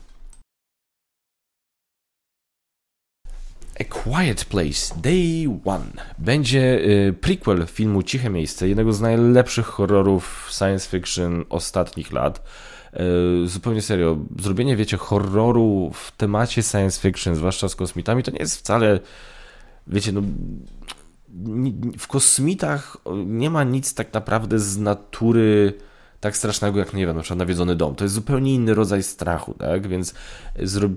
A Quiet Place Day One będzie y, prequel filmu Ciche Miejsce, jednego z najlepszych horrorów science fiction ostatnich lat. Y, zupełnie serio, zrobienie, wiecie, horroru w temacie science fiction, zwłaszcza z kosmitami, to nie jest wcale, wiecie, no w kosmitach nie ma nic tak naprawdę z natury tak strasznego jak, nie wiem, na przykład Nawiedzony Dom. To jest zupełnie inny rodzaj strachu, tak? Więc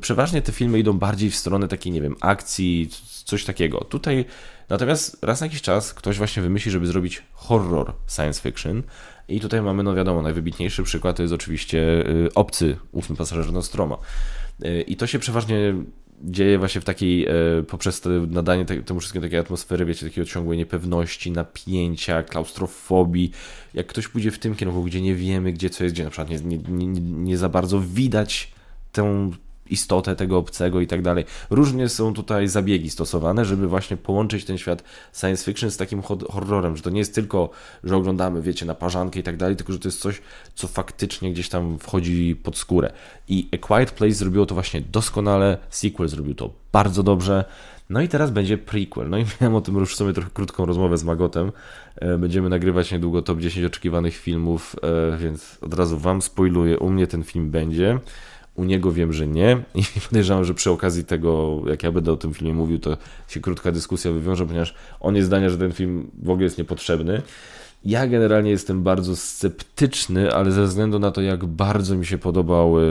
przeważnie te filmy idą bardziej w stronę takiej, nie wiem, akcji, coś takiego. Tutaj natomiast raz na jakiś czas ktoś właśnie wymyśli, żeby zrobić horror science fiction i tutaj mamy, no wiadomo, najwybitniejszy przykład to jest oczywiście y, Obcy, ufny pasażer Nostroma. Y, I to się przeważnie dzieje właśnie w takiej, e, poprzez nadanie temu wszystkiemu takiej atmosfery, wiecie, takiej ciągłej niepewności, napięcia, klaustrofobii. Jak ktoś pójdzie w tym kierunku, gdzie nie wiemy, gdzie co jest, gdzie na przykład nie, nie, nie, nie za bardzo widać tę istotę tego obcego i tak dalej. Różnie są tutaj zabiegi stosowane, żeby właśnie połączyć ten świat science fiction z takim horrorem, że to nie jest tylko, że oglądamy, wiecie, na parzankę i tak dalej, tylko że to jest coś, co faktycznie gdzieś tam wchodzi pod skórę. I A Quiet Place zrobiło to właśnie doskonale, sequel zrobił to bardzo dobrze. No i teraz będzie prequel. No i miałem o tym już w sumie trochę krótką rozmowę z Magotem. E, będziemy nagrywać niedługo top 10 oczekiwanych filmów, e, więc od razu Wam spoiluję. U mnie ten film będzie. U niego wiem, że nie i podejrzewam, że przy okazji tego, jak ja będę o tym filmie mówił, to się krótka dyskusja wywiąże, ponieważ on jest zdania, że ten film w ogóle jest niepotrzebny. Ja generalnie jestem bardzo sceptyczny, ale ze względu na to, jak bardzo mi się podobały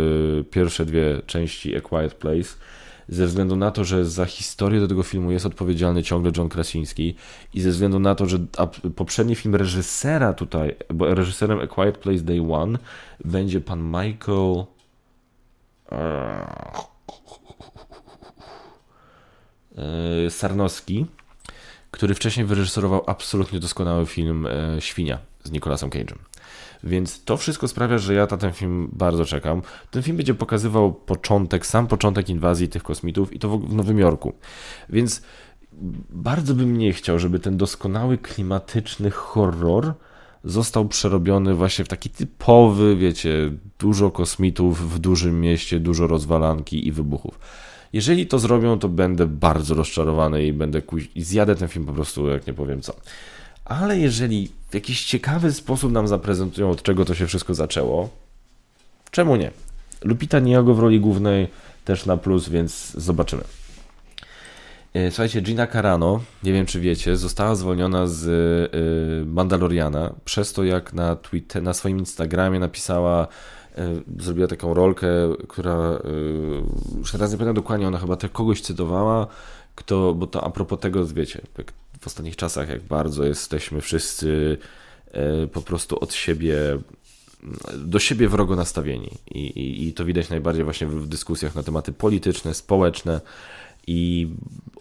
pierwsze dwie części A Quiet Place, ze względu na to, że za historię do tego filmu jest odpowiedzialny ciągle John Krasiński i ze względu na to, że poprzedni film reżysera tutaj, bo reżyserem A Quiet Place Day One będzie pan Michael Sarnowski, który wcześniej wyreżyserował absolutnie doskonały film e, Świnia. z Nicolasem Cage'em. Więc to wszystko sprawia, że ja na ten film bardzo czekam. Ten film będzie pokazywał początek, sam początek inwazji tych kosmitów i to w Nowym Jorku. Więc bardzo bym nie chciał, żeby ten doskonały klimatyczny horror został przerobiony właśnie w taki typowy, wiecie, dużo kosmitów w dużym mieście, dużo rozwalanki i wybuchów. Jeżeli to zrobią, to będę bardzo rozczarowany i będę kuś... i zjadę ten film po prostu, jak nie powiem co. Ale jeżeli w jakiś ciekawy sposób nam zaprezentują, od czego to się wszystko zaczęło, czemu nie? Lupita Nyong'o w roli głównej też na plus, więc zobaczymy. E, słuchajcie, Gina Carano, nie wiem czy wiecie, została zwolniona z e, Mandaloriana przez to, jak na, Twitter, na swoim Instagramie napisała, e, zrobiła taką rolkę, która, już teraz nie pamiętam dokładnie, ona chyba kogoś cytowała, kto, bo to a propos tego, wiecie, w ostatnich czasach, jak bardzo jesteśmy wszyscy po prostu od siebie do siebie wrogo nastawieni. I, i, i to widać najbardziej właśnie w dyskusjach na tematy polityczne, społeczne, i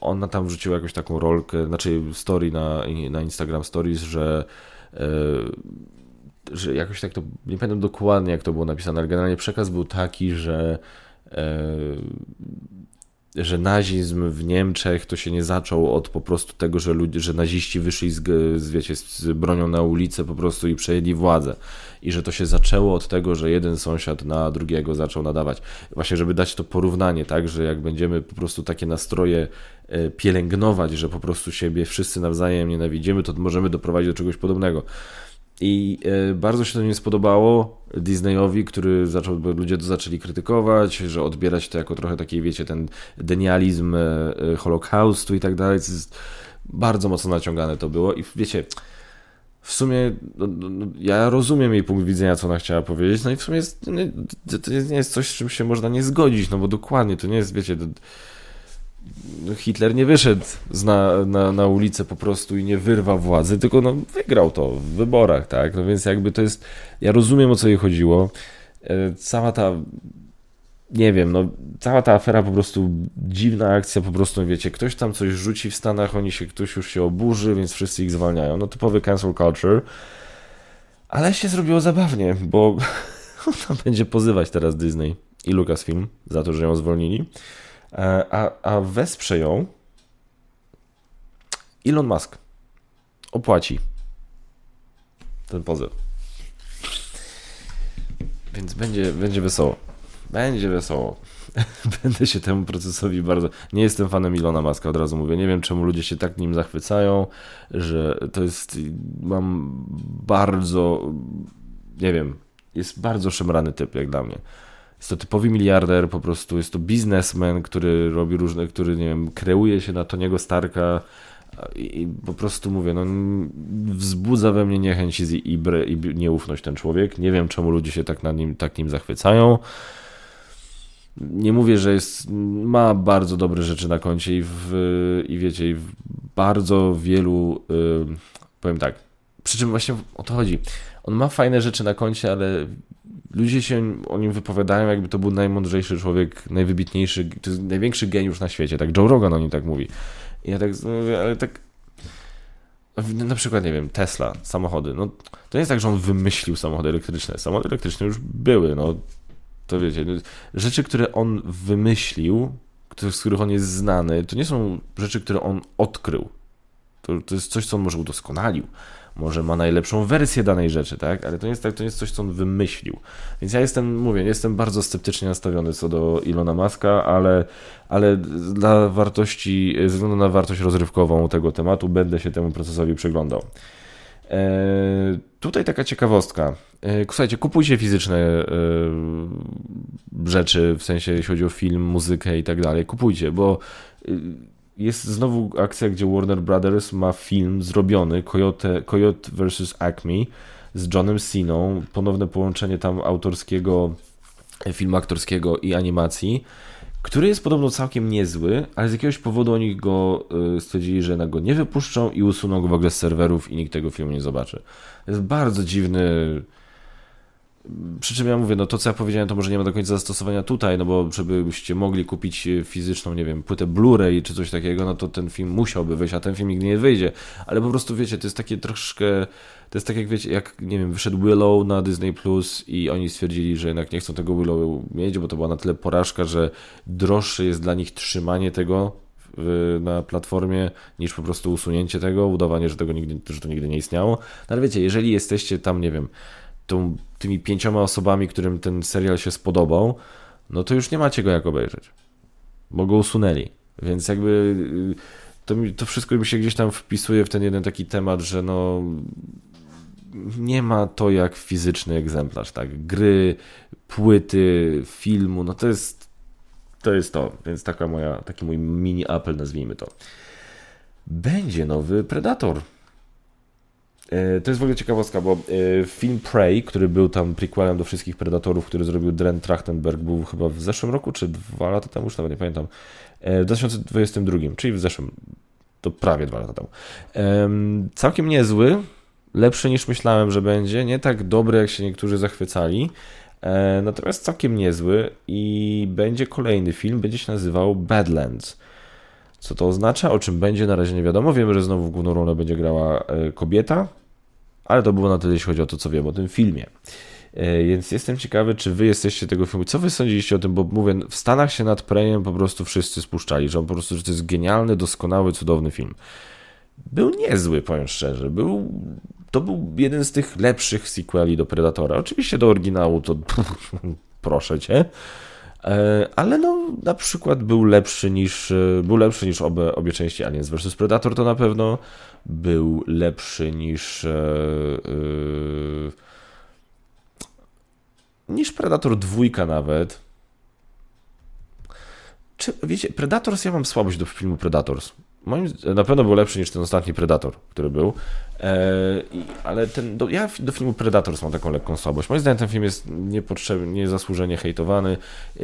ona tam wrzuciła jakąś taką rolkę, znaczy story na, na Instagram Stories, że, e, że jakoś tak to, nie pamiętam dokładnie jak to było napisane, ale generalnie przekaz był taki, że e, że nazizm w Niemczech to się nie zaczął od po prostu tego, że, ludzie, że naziści wyszli z, z, wiecie, z bronią na ulicę po prostu i przejęli władzę. I że to się zaczęło od tego, że jeden sąsiad na drugiego zaczął nadawać. Właśnie, żeby dać to porównanie, tak, że jak będziemy po prostu takie nastroje e, pielęgnować, że po prostu siebie wszyscy nawzajem nienawidzimy, to możemy doprowadzić do czegoś podobnego. I e, bardzo się to nie spodobało Disneyowi, który zaczął, bo ludzie to zaczęli krytykować, że odbierać to jako trochę taki, wiecie, ten denializm e, Holokaustu i tak dalej. Bardzo mocno naciągane to było i wiecie, w sumie no, no, no, ja rozumiem jej punkt widzenia, co ona chciała powiedzieć, no i w sumie to nie jest coś, z czym się można nie zgodzić, no bo dokładnie to nie jest, wiecie, to, Hitler nie wyszedł na, na, na ulicę po prostu i nie wyrwał władzy, tylko no, wygrał to w wyborach, tak? No więc jakby to jest. Ja rozumiem o co jej chodziło. E, cała ta. Nie wiem, no cała ta afera po prostu dziwna akcja, po prostu wiecie, ktoś tam coś rzuci w Stanach, oni się, ktoś już się oburzy, więc wszyscy ich zwalniają. No typowy cancel culture. Ale się zrobiło zabawnie, bo ona będzie pozywać teraz Disney i Lucasfilm za to, że ją zwolnili. E, a, a wesprze ją Elon Musk. Opłaci ten pozew. Więc będzie, będzie wesoło. Będzie wesoło. Będę się temu procesowi bardzo. Nie jestem fanem Ilona Maska, od razu mówię. Nie wiem, czemu ludzie się tak nim zachwycają, że to jest. Mam bardzo. Nie wiem. Jest bardzo szemrany typ, jak dla mnie. Jest to typowy miliarder, po prostu jest to biznesmen, który robi różne, który, nie wiem, kreuje się na Toniego Starka i, i po prostu mówię, no wzbudza we mnie niechęć i, i, i nieufność ten człowiek. Nie wiem, czemu ludzie się tak nad nim, tak nim zachwycają. Nie mówię, że jest, ma bardzo dobre rzeczy na koncie i, w, i wiecie, i w bardzo wielu, yy, powiem tak, przy czym właśnie o to chodzi. On ma fajne rzeczy na koncie, ale ludzie się o nim wypowiadają, jakby to był najmądrzejszy człowiek, najwybitniejszy, to jest największy geniusz na świecie, tak Joe Rogan o nim tak mówi. I ja tak mówię, ale tak na przykład, nie wiem, Tesla, samochody, no to nie jest tak, że on wymyślił samochody elektryczne, samochody elektryczne już były, no to wiecie, no, rzeczy, które on wymyślił, z których on jest znany, to nie są rzeczy, które on odkrył, to, to jest coś, co on może udoskonalił może ma najlepszą wersję danej rzeczy, tak? Ale to nie jest, tak, to nie jest coś, co on wymyślił. Więc ja jestem, mówię, jestem bardzo sceptycznie nastawiony co do Ilona Maska, ale, ale dla wartości, ze względu na wartość rozrywkową tego tematu będę się temu procesowi przyglądał. Eee, tutaj taka ciekawostka. Eee, słuchajcie, kupujcie fizyczne eee, rzeczy, w sensie jeśli chodzi o film, muzykę i tak dalej. Kupujcie, bo jest znowu akcja, gdzie Warner Brothers ma film zrobiony, Coyote, Coyote vs. Acme z Johnem Siną, ponowne połączenie tam autorskiego, e, filmu aktorskiego i animacji, który jest podobno całkiem niezły, ale z jakiegoś powodu oni go e, stwierdzili, że na go nie wypuszczą i usuną go w ogóle z serwerów i nikt tego filmu nie zobaczy. To jest bardzo dziwny Przy czym ja mówię, no to co ja powiedziałem, to może nie ma do końca zastosowania tutaj, no bo żebyście mogli kupić fizyczną, nie wiem, płytę Blu-ray czy coś takiego, no to ten film musiałby wyjść, a ten film nigdy nie wyjdzie. Ale po prostu wiecie, to jest takie troszkę, to jest tak jak wiecie, jak nie wiem, wyszedł Willow na Disney Plus i oni stwierdzili, że jednak nie chcą tego Willow mieć, bo to była na tyle porażka, że droższe jest dla nich trzymanie tego na platformie, niż po prostu usunięcie tego, udawanie, że, tego nigdy, że to nigdy nie istniało. No ale wiecie, jeżeli jesteście tam, nie wiem, tą, tymi pięcioma osobami, którym ten serial się spodobał, no to już nie macie go jak obejrzeć, bo go usunęli. Więc jakby y, to, to wszystko mi się gdzieś tam wpisuje w ten jeden taki temat, że no nie ma to jak fizyczny egzemplarz, tak? Gry, płyty, filmu, no to jest to jest to, więc taka moja, taki mój mini apel, nazwijmy to. Będzie nowy Predator. E, to jest w ogóle ciekawostka, bo e, film Prey, który był tam prequelem do wszystkich Predatorów, który zrobił Dren Trachtenberg, był chyba w zeszłym roku, czy dwa lata temu, już nawet nie pamiętam, e, w 2022, czyli w zeszłym, to prawie dwa lata temu. Całkiem niezły, lepszy niż myślałem, że będzie, nie tak dobry, jak się niektórzy zachwycali, natomiast całkiem niezły i będzie kolejny film, będzie się nazywał Badlands. Co to oznacza? O czym będzie? Na razie nie wiadomo. Wiemy, że znowu główną rolę będzie grała kobieta, ale to było na tyle, jeśli chodzi o to, co wiem o tym filmie. E, więc jestem ciekawy, czy wy jesteście tego filmu. Co wy sądziliście o tym? Bo mówię, w Stanach się nad Prejem po prostu wszyscy spuszczali, że on po prostu, że to jest genialny, doskonały, cudowny film. Był niezły, powiem szczerze. Był, to był jeden z tych lepszych sequeli do Predatora. Oczywiście do oryginału to proszę cię. E, ale no na przykład był lepszy niż e, był lepszy niż obie, obie części Aliens vs Predator to na pewno. Był lepszy niż yy, niż Predator 2 nawet. Czy wiecie, Predators ja mam słabość do filmu Predators moim, na pewno był lepszy niż ten ostatni Predator, który był. E, ale ten, do, ja do filmu Predators mam taką lekką słabość. Moim zdaniem ten film jest niepotrzebnie, niezasłużenie hejtowany. E,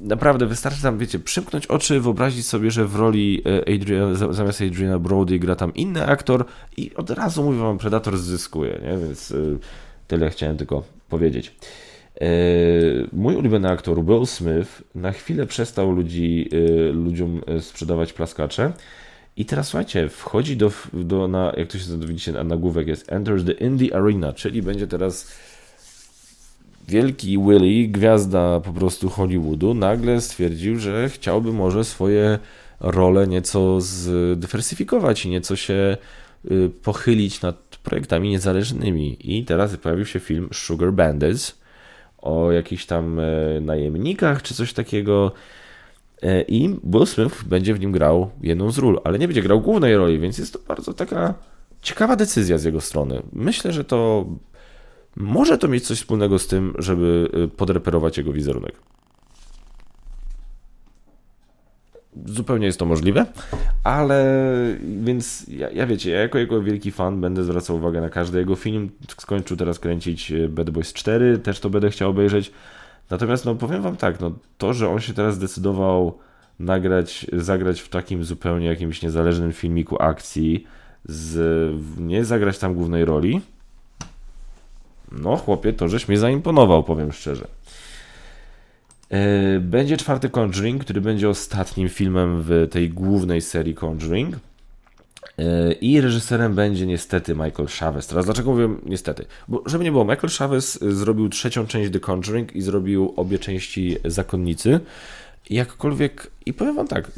naprawdę wystarczy tam, wiecie, przymknąć oczy, wyobrazić sobie, że w roli e, Adrian, zamiast Adriana Brody gra tam inny aktor i od razu mówię wam, Predator zyskuje, nie? Więc e, tyle chciałem tylko powiedzieć. E, mój ulubiony aktor Will Smith na chwilę przestał ludzi, e, ludziom e, sprzedawać plaskacze. I teraz słuchajcie, wchodzi do, do na, jak to się widzicie, na nagłówek jest Enters the Indie Arena, czyli będzie teraz wielki Willy, gwiazda po prostu Hollywoodu, nagle stwierdził, że chciałby może swoje role nieco zdywersyfikować i nieco się pochylić nad projektami niezależnymi. I teraz pojawił się film Sugar Bandits, o jakichś tam e, najemnikach czy coś takiego. E, I Will Smith będzie w nim grał jedną z ról, ale nie będzie grał głównej roli, więc jest to bardzo taka ciekawa decyzja z jego strony. Myślę, że to może to mieć coś wspólnego z tym, żeby e, podreperować jego wizerunek. Zupełnie jest to możliwe, ale więc ja, ja, wiecie, ja jako jego wielki fan będę zwracał uwagę na każdy jego film. Skończył teraz kręcić e, Bad Boys 4, też to będę chciał obejrzeć. Natomiast no powiem wam tak, no to, że on się teraz zdecydował nagrać, zagrać w takim zupełnie jakimś niezależnym filmiku akcji, z, nie zagrać tam głównej roli, no chłopie, to żeś mnie zaimponował, powiem szczerze. E, będzie czwarty Conjuring, który będzie ostatnim filmem w tej głównej serii Conjuring. E, I reżyserem będzie niestety Michael Chavez. Teraz dlaczego mówię niestety? Bo żeby nie było, Michael Chavez zrobił trzecią część The Conjuring i zrobił obie części Zakonnicy. Jakkolwiek, i powiem wam tak,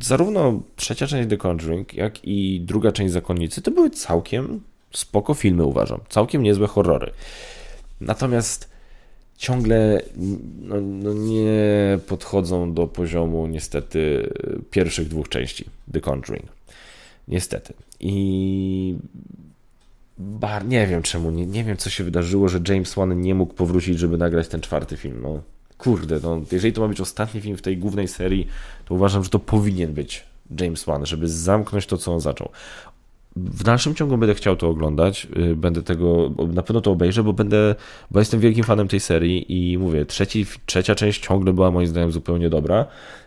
zarówno trzecia część The Conjuring, jak i druga część Zakonnicy to były całkiem spoko filmy, uważam. Całkiem niezłe horrory. Natomiast ciągle no, no nie podchodzą do poziomu niestety pierwszych dwóch części The Conjuring. Niestety. I bar, nie wiem czemu, nie, nie wiem co się wydarzyło, że James Wan nie mógł powrócić, żeby nagrać ten czwarty film. No kurde, no, jeżeli to ma być ostatni film w tej głównej serii, to uważam, że to powinien być James Wan, żeby zamknąć to, co on zaczął. W dalszym ciągu będę chciał to oglądać, y, będę tego, na pewno to obejrzę, bo będę, bo jestem wielkim fanem tej serii i mówię, trzeci, trzecia część ciągle była moim zdaniem zupełnie dobra.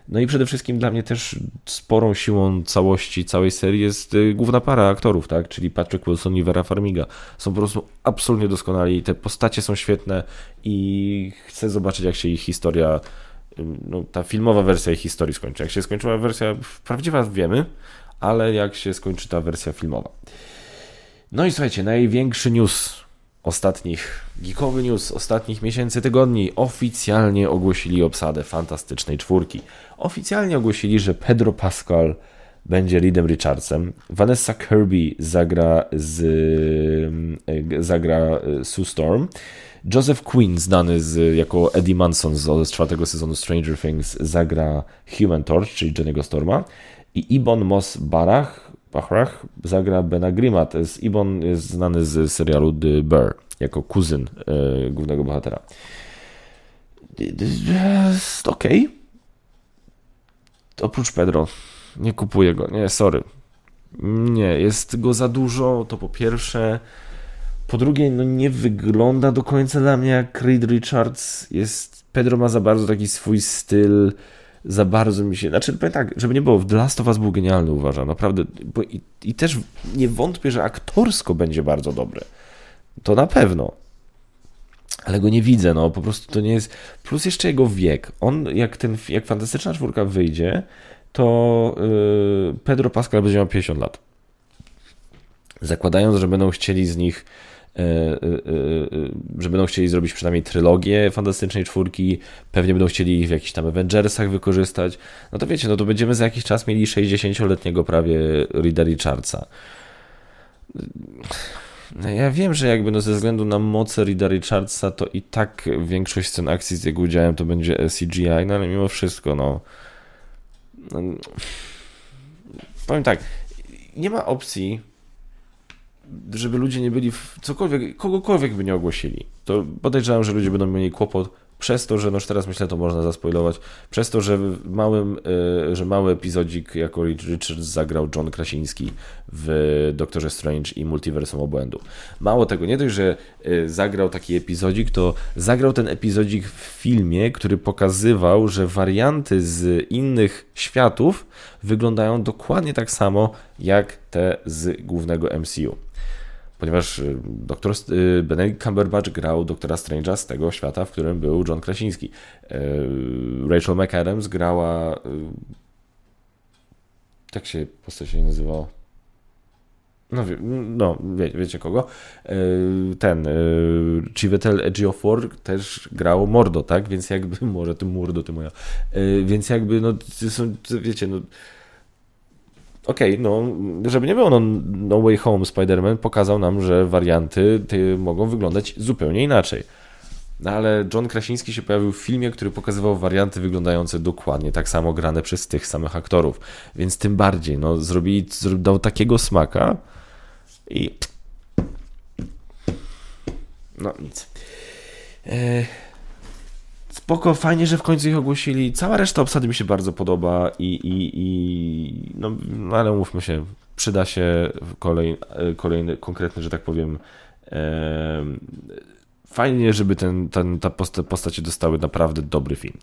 No i przede wszystkim dla mnie też sporą siłą całości całej serii jest y, główna para aktorów, tak, czyli Patrick Wilson i Vera Farmiga. Są po prostu absolutnie doskonali, te postacie są świetne i chcę zobaczyć jak się ich historia no, ta filmowa wersja ich historii skończy. Jak się skończyła wersja prawdziwa, wiemy, ale jak się skończy ta wersja filmowa. No i słuchajcie, największy news ostatnich, geekowy news ostatnich miesięcy, tygodni, oficjalnie ogłosili obsadę Fantastycznej Czwórki. Oficjalnie ogłosili, że Pedro Pascal będzie Reedem Richardsem, Vanessa Kirby zagra z e, zagra e, Sue Storm, Joseph Quinn, znany z, jako Eddie Manson z, z czwartego sezonu Stranger Things, zagra Human Torch, czyli Jenny'ego Storma, i Ibon Mos Barach, Bachrach zagra Bena Grima. To jest, Ibon jest znany z serialu The Bear, jako kuzyn e, głównego bohatera. Jest. Okay. Oprócz Pedro. Nie kupuję go. Nie, sorry. Nie, jest go za dużo, to po pierwsze. Po drugie, no nie wygląda do końca dla mnie jak Reed Richards. Jest, Pedro ma za bardzo taki swój styl za bardzo mi się. Znaczy, powiem tak, żeby nie było, The Last of Us był genialny, uważam, naprawdę. I, I też nie wątpię, że aktorsko będzie bardzo dobry. To na pewno. Ale go nie widzę, no po prostu to nie jest. Plus jeszcze jego wiek. On, jak ten, jak fantastyczna czwórka wyjdzie, to yy, Pedro Pascal będzie miał 50 lat. Zakładając, że będą chcieli z nich że będą chcieli zrobić przynajmniej trylogię Fantastycznej Czwórki, pewnie będą chcieli ich w jakichś tam Avengersach wykorzystać, no to wiecie, no to będziemy za jakiś czas mieli 60-letniego prawie Rida Richardsa. No ja wiem, że jakby no ze względu na moce Rida Richardsa, to i tak większość scen akcji z jego udziałem to będzie CGI, no ale mimo wszystko, no, no powiem tak, nie ma opcji, żeby ludzie nie byli w cokolwiek, kogokolwiek by nie ogłosili, to podejrzewam, że ludzie będą mieli kłopot przez to, że no już teraz myślę, to można zaspoilować, przez to, że małym, e, że mały epizodzik jako Richard zagrał John Krasiński w Doktorze Strange i Multiversum Obłędu. Mało tego, nie dość, że e, zagrał taki epizodzik, to zagrał ten epizodzik w filmie, który pokazywał, że warianty z innych światów wyglądają dokładnie tak samo jak te z głównego MCU ponieważ y, doktor y, Benedict Cumberbatch grał doktora Strange'a z tego świata, w którym był John Krasiński. Y, Rachel McAdams grała jak się postać się nazywa? No, no wie, wiecie kogo. Ten Chiwetel Ejiofor też grał Mordo, tak? Więc jakby, może ty Mordo, ty moja. Więc jakby, no, są, wiecie, no okej, okay, no, żeby nie było, no, no Way Home Spider-Man pokazał nam, że warianty mogą wyglądać zupełnie inaczej. No ale John Krasiński się pojawił w filmie, który pokazywał warianty wyglądające dokładnie tak samo grane przez tych samych aktorów. Więc tym bardziej, no, zrobili, dał takiego smaka i. No nic. E, spoko, fajnie, że w końcu ich ogłosili. Cała reszta obsady mi się bardzo podoba i, i, i no, ale umówmy się, przyda się kolej, kolejny, konkretny, że tak powiem, e, fajnie, żeby ten, ten, ta posta, postacie dostały naprawdę dobry film.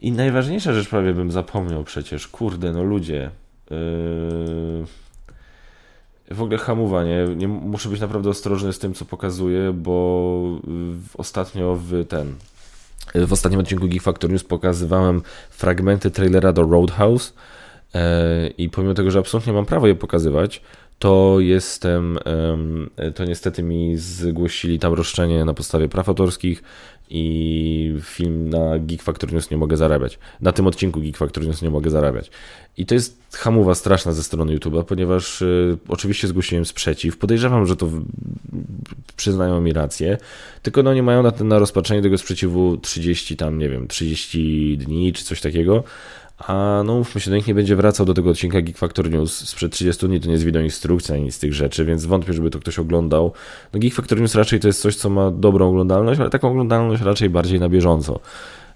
I najważniejsza rzecz prawie bym zapomniał przecież, kurde, no ludzie. Yy, w ogóle hamuwa, nie? nie? Muszę być naprawdę ostrożny z tym, co pokazuję, bo ostatnio w ten w ostatnim odcinku Geek Factor News pokazywałem fragmenty trailera do Roadhouse e, i pomimo tego, że absolutnie mam prawo je pokazywać, to jestem, to niestety mi zgłosili tam roszczenie na podstawie praw autorskich i film na Geek Factor News nie mogę zarabiać. Na tym odcinku Geek Factor News nie mogę zarabiać. I to jest hamowa straszna ze strony YouTube'a, ponieważ y, oczywiście zgłosiłem sprzeciw. Podejrzewam, że to w, przyznają mi rację, tylko no nie mają na, na rozpatrzenie tego sprzeciwu 30 tam, nie wiem, 30 dni czy coś takiego. A no mówmy się, do nich nie będzie wracał do tego odcinka Geek Factor News sprzed 30 dni, to nie jest wideo instrukcja ani z tych rzeczy, więc wątpię, żeby to ktoś oglądał. No Geek Factor News raczej to jest coś, co ma dobrą oglądalność, ale taką oglądalność raczej bardziej na bieżąco.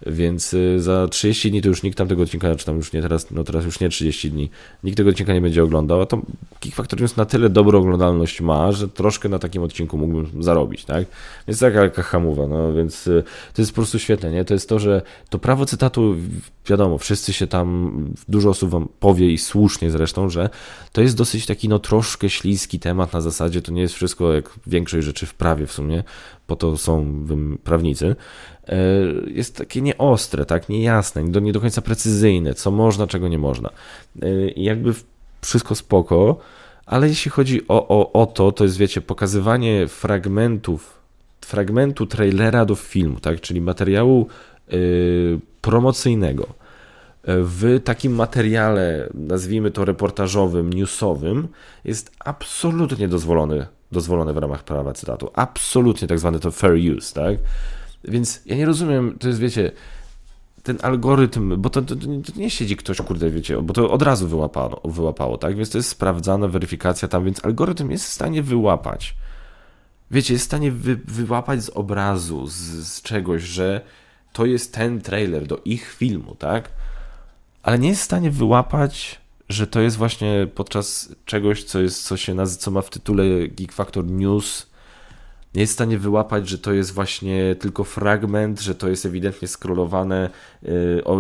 Więc y, za 30 dni to już nikt tam tego odcinka, czy tam już nie teraz, no teraz już nie 30 dni, nikt tego odcinka nie będzie oglądał, a to Geek Factor News na tyle dobrą oglądalność ma, że troszkę na takim odcinku mógłbym zarobić, tak? Więc taka, taka hamowa, no więc y, to jest po prostu świetne, nie? To jest to, że to prawo cytatu, wiadomo, wszyscy się tam, dużo osób wam powie i słusznie zresztą, że to jest dosyć taki, no troszkę śliski temat na zasadzie, to nie jest wszystko jak większość rzeczy w prawie w sumie, po to są prawnicy, jest takie nieostre, tak, niejasne, nie do końca precyzyjne, co można, czego nie można. E, I jakby wszystko spoko, ale jeśli chodzi o, o, o to, to jest, wiecie, pokazywanie fragmentów, fragmentu trailera do filmu, tak, czyli materiału yy, promocyjnego w takim materiale, nazwijmy to reportażowym, newsowym, jest absolutnie dozwolony dozwolone w ramach prawa cytatu. Absolutnie tak zwany to fair use, tak? Więc ja nie rozumiem, to jest, wiecie, ten algorytm, bo to, to, to, nie siedzi ktoś, kurde, wiecie, bo to od razu wyłapano, wyłapało, tak? Więc to jest sprawdzana weryfikacja tam, więc algorytm jest w stanie wyłapać. Wiecie, jest w stanie wy, wyłapać z obrazu, z, z czegoś, że to jest ten trailer do ich filmu, tak? Ale nie jest w stanie wyłapać że to jest właśnie podczas czegoś, co, jest, co, się naz- co ma w tytule Geek Factor News, nie jest w stanie wyłapać, że to jest właśnie tylko fragment, że to jest ewidentnie scrollowane,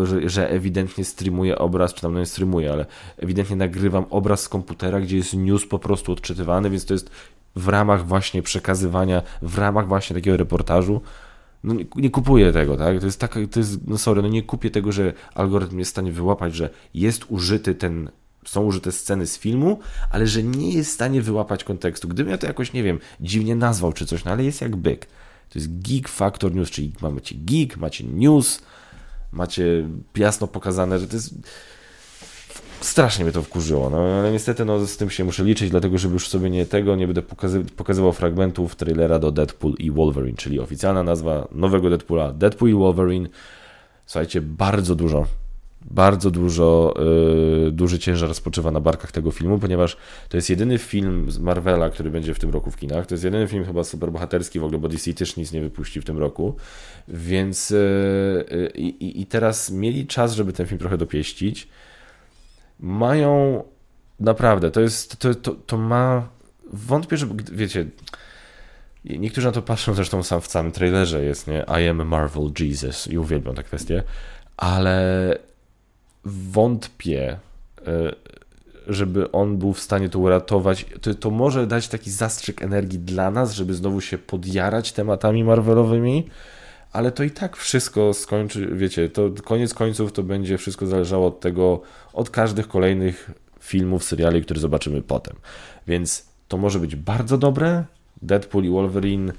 że, że, ewidentnie streamuje obraz, czy tam no nie streamuje, ale ewidentnie nagrywam obraz z komputera, gdzie jest news po prostu odczytywany, więc to jest w ramach właśnie przekazywania, w ramach właśnie takiego reportażu. No nie, nie kupuję tego, tak? To jest taka, to jest, no sorry, no nie kupię tego, że algorytm jest w stanie wyłapać, że jest użyty ten są użyte sceny z filmu, ale że nie jest w stanie wyłapać kontekstu. Gdybym ja to jakoś, nie wiem, dziwnie nazwał czy coś, no ale jest jak byk. To jest Geek Factor News, czyli macie geek, macie news, macie jasno pokazane, że to jest... Strasznie mnie to wkurzyło, no ale niestety no, z tym się muszę liczyć, dlatego żeby już sobie nie tego, nie będę pokazy pokazywał fragmentów trailera do Deadpool i Wolverine, czyli oficjalna nazwa nowego Deadpoola, Deadpool i Wolverine. Słuchajcie, bardzo dużo bardzo dużo, yy, duży ciężar spoczywa na barkach tego filmu, ponieważ to jest jedyny film z Marvela, który będzie w tym roku w kinach. To jest jedyny film chyba superbohaterski w ogóle, bo DC też nic nie wypuści w tym roku. Więc yy, yy, i teraz mieli czas, żeby ten film trochę dopieścić. Mają naprawdę, to jest, to, to, to ma, wątpię, że, wiecie, niektórzy na to patrzą, zresztą sam w całym trailerze jest, nie, I am Marvel Jesus i uwielbiam tę kwestię, ale wątpię, e, żeby on był w stanie to uratować. To, to może dać taki zastrzyk energii dla nas, żeby znowu się podjarać tematami Marvelowymi, ale to i tak wszystko skończy, wiecie, to koniec końców to będzie wszystko zależało od tego, od każdych kolejnych filmów, seriali, które zobaczymy potem. Więc to może być bardzo dobre. Deadpool i Wolverine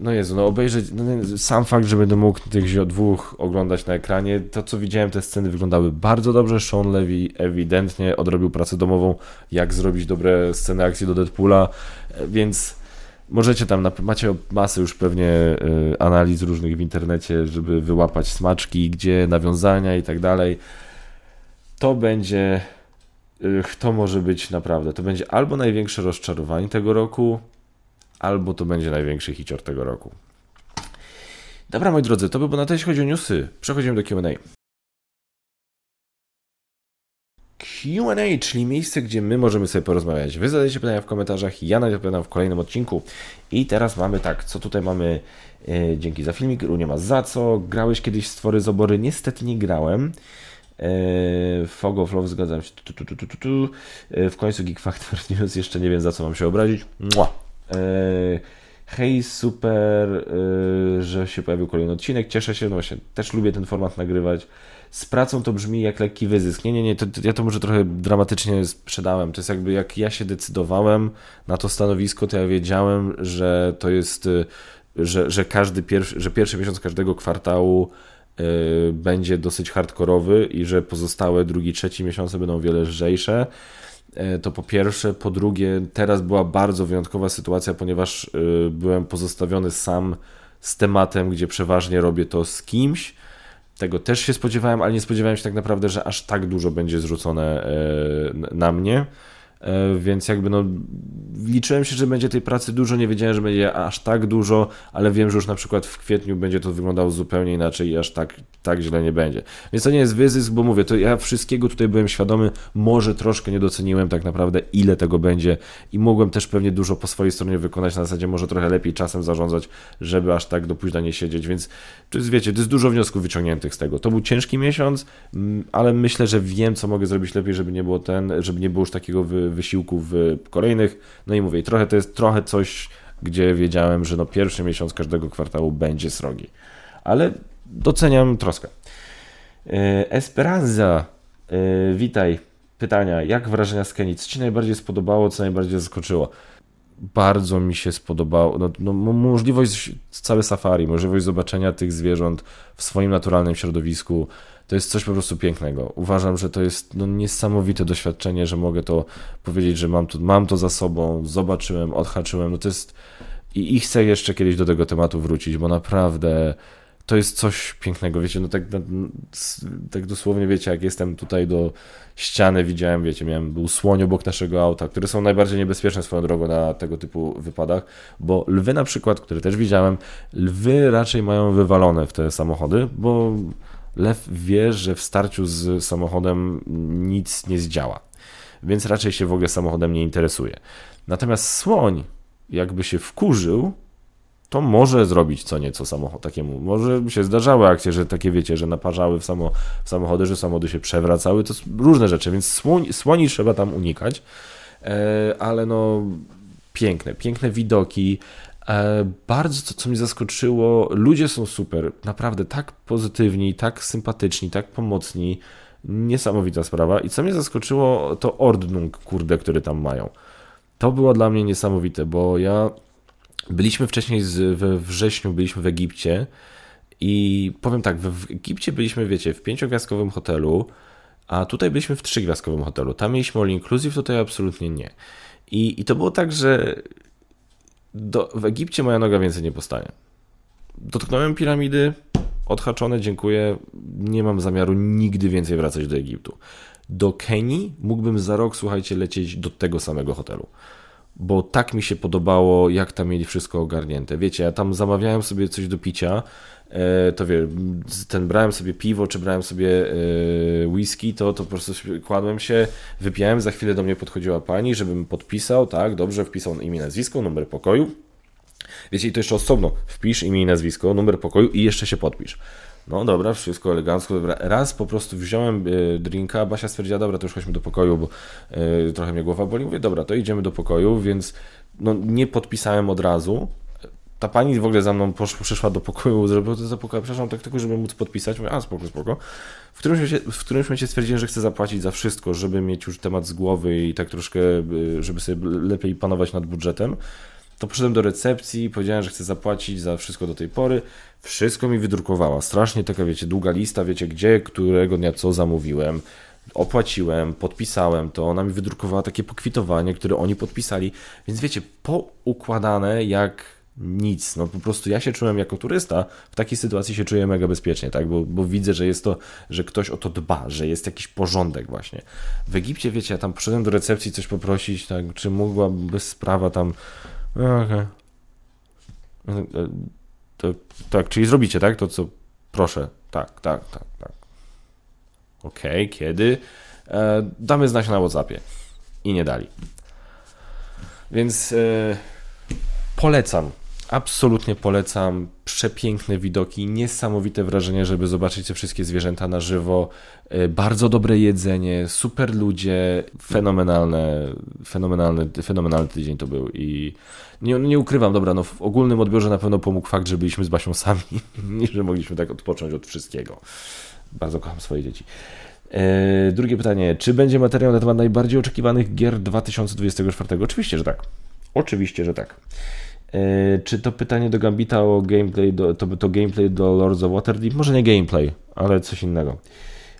no Jezu, no obejrzeć, no sam fakt, że będę mógł tych dwóch oglądać na ekranie, to co widziałem, te sceny wyglądały bardzo dobrze. Sean Levy ewidentnie odrobił pracę domową, jak zrobić dobre sceny akcji do Deadpoola, więc możecie tam, macie masę już pewnie y, analiz różnych w internecie, żeby wyłapać smaczki, gdzie nawiązania i tak dalej. To będzie, y, to może być naprawdę, to będzie albo największe rozczarowanie tego roku, albo to będzie największy hicior tego roku. Dobra, moi drodzy, to by było na to, jeśli chodzi o newsy. Przechodzimy do Q&A. Q&A, czyli miejsce, gdzie my możemy sobie porozmawiać. Wy zadajecie pytania w komentarzach, ja odpowiadam w kolejnym odcinku. I teraz mamy tak, co tutaj mamy? E, dzięki za filmik, nie ma za co. Grałeś kiedyś stwory z obory? Niestety nie grałem. E, Fog of Love, zgadzam się. Tu, tu, tu, e, w końcu Geek Factor News, jeszcze nie wiem za co mam się obrazić. Mua. E, hej, super, e, że się pojawił kolejny odcinek. Cieszę się, no właśnie, też lubię ten format nagrywać. Z pracą to brzmi jak lekki wyzysk. Nie, nie, nie, to, to, ja to może trochę dramatycznie sprzedałem. To jest jakby jak ja się decydowałem na to stanowisko, to ja wiedziałem, że to jest, e, że, że każdy pierwszy, że pierwszy miesiąc każdego kwartału będzie dosyć hardkorowy i że pozostałe drugi, trzeci miesiące będą wiele lżejsze. E, to po pierwsze. Po drugie, teraz była bardzo wyjątkowa sytuacja, ponieważ e, byłem pozostawiony sam z tematem, gdzie przeważnie robię to z kimś. Tego też się spodziewałem, ale nie spodziewałem się tak naprawdę, że aż tak dużo będzie zrzucone e, na mnie. E, więc jakby no liczyłem się, że będzie tej pracy dużo, nie wiedziałem, że będzie aż tak dużo, ale wiem, że już na przykład w kwietniu będzie to wyglądało zupełnie inaczej i aż tak, tak źle nie będzie. Więc to nie jest wyzysk, bo mówię, to ja wszystkiego tutaj byłem świadomy, może troszkę nie doceniłem tak naprawdę ile tego będzie i mogłem też pewnie dużo po swojej stronie wykonać, na zasadzie może trochę lepiej czasem zarządzać, żeby aż tak do późna nie siedzieć, więc to jest, wiecie, to jest dużo wniosków wyciągniętych z tego. To był ciężki miesiąc, mm, ale myślę, że wiem, co mogę zrobić lepiej, żeby nie było ten, żeby nie było już takiego wy, wysiłku w kolejnych. No i mówię, trochę to jest trochę coś, gdzie wiedziałem, że no pierwszy miesiąc każdego kwartału będzie srogi. Ale doceniam troskę. E, Esperanza, e, witaj. Pytania, jak wrażenia z Kenii? Co Ci najbardziej spodobało, co najbardziej zaskoczyło? Bardzo mi się spodobało. No, no, możliwość, całe safari, możliwość zobaczenia tych zwierząt w swoim naturalnym środowisku, to jest coś po prostu pięknego. Uważam, że to jest no, niesamowite doświadczenie, że mogę to powiedzieć, że mam to, mam to za sobą, zobaczyłem, odhaczyłem. No to jest. I, I chcę jeszcze kiedyś do tego tematu wrócić, bo naprawdę to jest coś pięknego, wiecie, no tak, tak dosłownie, wiecie, jak jestem tutaj do ściany, widziałem, wiecie, miałem, był słoń obok naszego auta, które są najbardziej niebezpieczne swoją drogą na tego typu wypadach, bo lwy na przykład, które też widziałem, lwy raczej mają wywalone w te samochody, bo lew wie, że w starciu z samochodem nic nie zdziała, więc raczej się w ogóle samochodem nie interesuje. Natomiast słoń, jakby się wkurzył, to może zrobić co nieco samochód takiemu. Może się zdarzały akcje, że takie wiecie, że naparzały w, samo, w samochody, że samochody się przewracały, to różne rzeczy, więc słoń, słoni trzeba tam unikać, e, ale no piękne, piękne widoki, bardzo to, co mnie zaskoczyło, ludzie są super, naprawdę tak pozytywni, tak sympatyczni, tak pomocni, niesamowita sprawa i co mnie zaskoczyło, to ordnung, kurde, który tam mają. To było dla mnie niesamowite, bo ja Byliśmy wcześniej z, we wrześniu, byliśmy w Egipcie i powiem tak, w Egipcie byliśmy, wiecie, w pięciogwiazdkowym hotelu, a tutaj byliśmy w trzygwiazdkowym hotelu. Tam mieliśmy all inclusive, tutaj absolutnie nie. I, i to było tak, że do, w Egipcie moja noga więcej nie postanie. Dotknąłem piramidy, odhaczone, dziękuję. Nie mam zamiaru nigdy więcej wracać do Egiptu. Do Kenii mógłbym za rok, słuchajcie, lecieć do tego samego hotelu bo tak mi się podobało, jak tam mieli wszystko ogarnięte. Wiecie, ja tam zamawiałem sobie coś do picia, to wie, ten brałem sobie piwo, czy brałem sobie e, whisky, to, to po prostu kładłem się, wypijałem, za chwilę do mnie podchodziła pani, żebym podpisał, tak, dobrze, wpisał imię, nazwisko, numer pokoju. Wiecie, i to jeszcze osobno, wpisz imię i nazwisko, numer pokoju i jeszcze się podpisz. No dobra, wszystko elegancko. Dobra. Raz po prostu wziąłem e, drinka, Basia stwierdziła, dobra, to już chodźmy do pokoju, bo trochę mnie głowa boli. Mówię, dobra, to idziemy do pokoju, więc no, nie podpisałem od razu. Ta pani w ogóle za mną posz, przyszła do pokoju, zrobiła to za pokoju, przepraszam, tak tylko, żeby móc podpisać. Mówię, a spoko, spoko. W którymś, momencie, w którymś momencie stwierdziłem, że chcę zapłacić za wszystko, żeby mieć już temat z głowy i tak troszkę, e, żeby sobie lepiej panować nad budżetem to poszedłem do recepcji, powiedziałem, że chcę zapłacić za wszystko do tej pory. Wszystko mi wydrukowała. Strasznie taka, wiecie, długa lista, wiecie, gdzie, którego dnia co zamówiłem. Opłaciłem, podpisałem to, ona mi wydrukowała takie pokwitowanie, które oni podpisali, więc wiecie, poukładane jak nic. No po prostu ja się czułem jako turysta, w takiej sytuacji się czuję mega bezpiecznie, tak? Bo, bo widzę, że jest to, że ktoś o to dba, że jest jakiś porządek właśnie. W Egipcie, wiecie, ja tam poszedłem do recepcji coś poprosić, tak, czy mogłabym bez sprawa tam. Okay. To, tak, czyli zrobicie, tak? To co proszę. Tak, tak, tak, tak. Okej, okay, kiedy? E, damy znać na WhatsAppie. I nie dali. Więc e, polecam absolutnie polecam. Przepiękne widoki, niesamowite wrażenie, żeby zobaczyć te wszystkie zwierzęta na żywo. E, bardzo dobre jedzenie, super ludzie, fenomenalne, fenomenalny, fenomenalny tydzień to był i nie, nie ukrywam, dobra, no w ogólnym odbiorze na pewno pomógł fakt, że byliśmy z Basią sami i że mogliśmy tak odpocząć od wszystkiego. Bardzo kocham swoje dzieci. E, drugie pytanie. Czy będzie materiał na temat najbardziej oczekiwanych gier 2024? Oczywiście, że tak. Oczywiście, że tak. E, czy to pytanie do Gambita o gameplay, do, to, to gameplay do Lords of Waterdeep? Może nie gameplay, ale coś innego.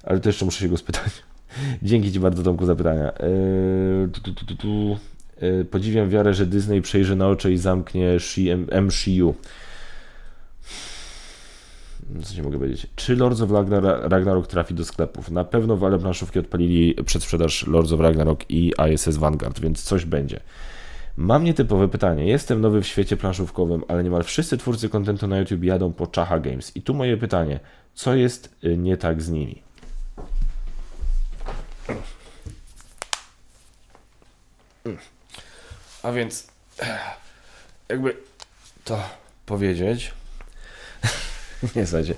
Ale to jeszcze muszę się go spytać. Dzięki Ci bardzo, Tomku, za pytania. Eee, tu, tu, tu, eee, podziwiam wiarę, że Disney przejrzy na oczy i zamknie MCU. co nie mogę powiedzieć, czy Lords of Ragnarok trafi do sklepów? Na pewno w planszówki odpalili przedsprzedaż Lords of Ragnarok i ISS Vanguard, więc coś będzie. Mam nietypowe pytanie. Jestem nowy w świecie planszówkowym, ale niemal wszyscy twórcy kontentu na YouTube jadą po Czacha Games. I tu moje pytanie. Co jest y, nie tak z nimi? A więc jakby to powiedzieć. nie słuchajcie,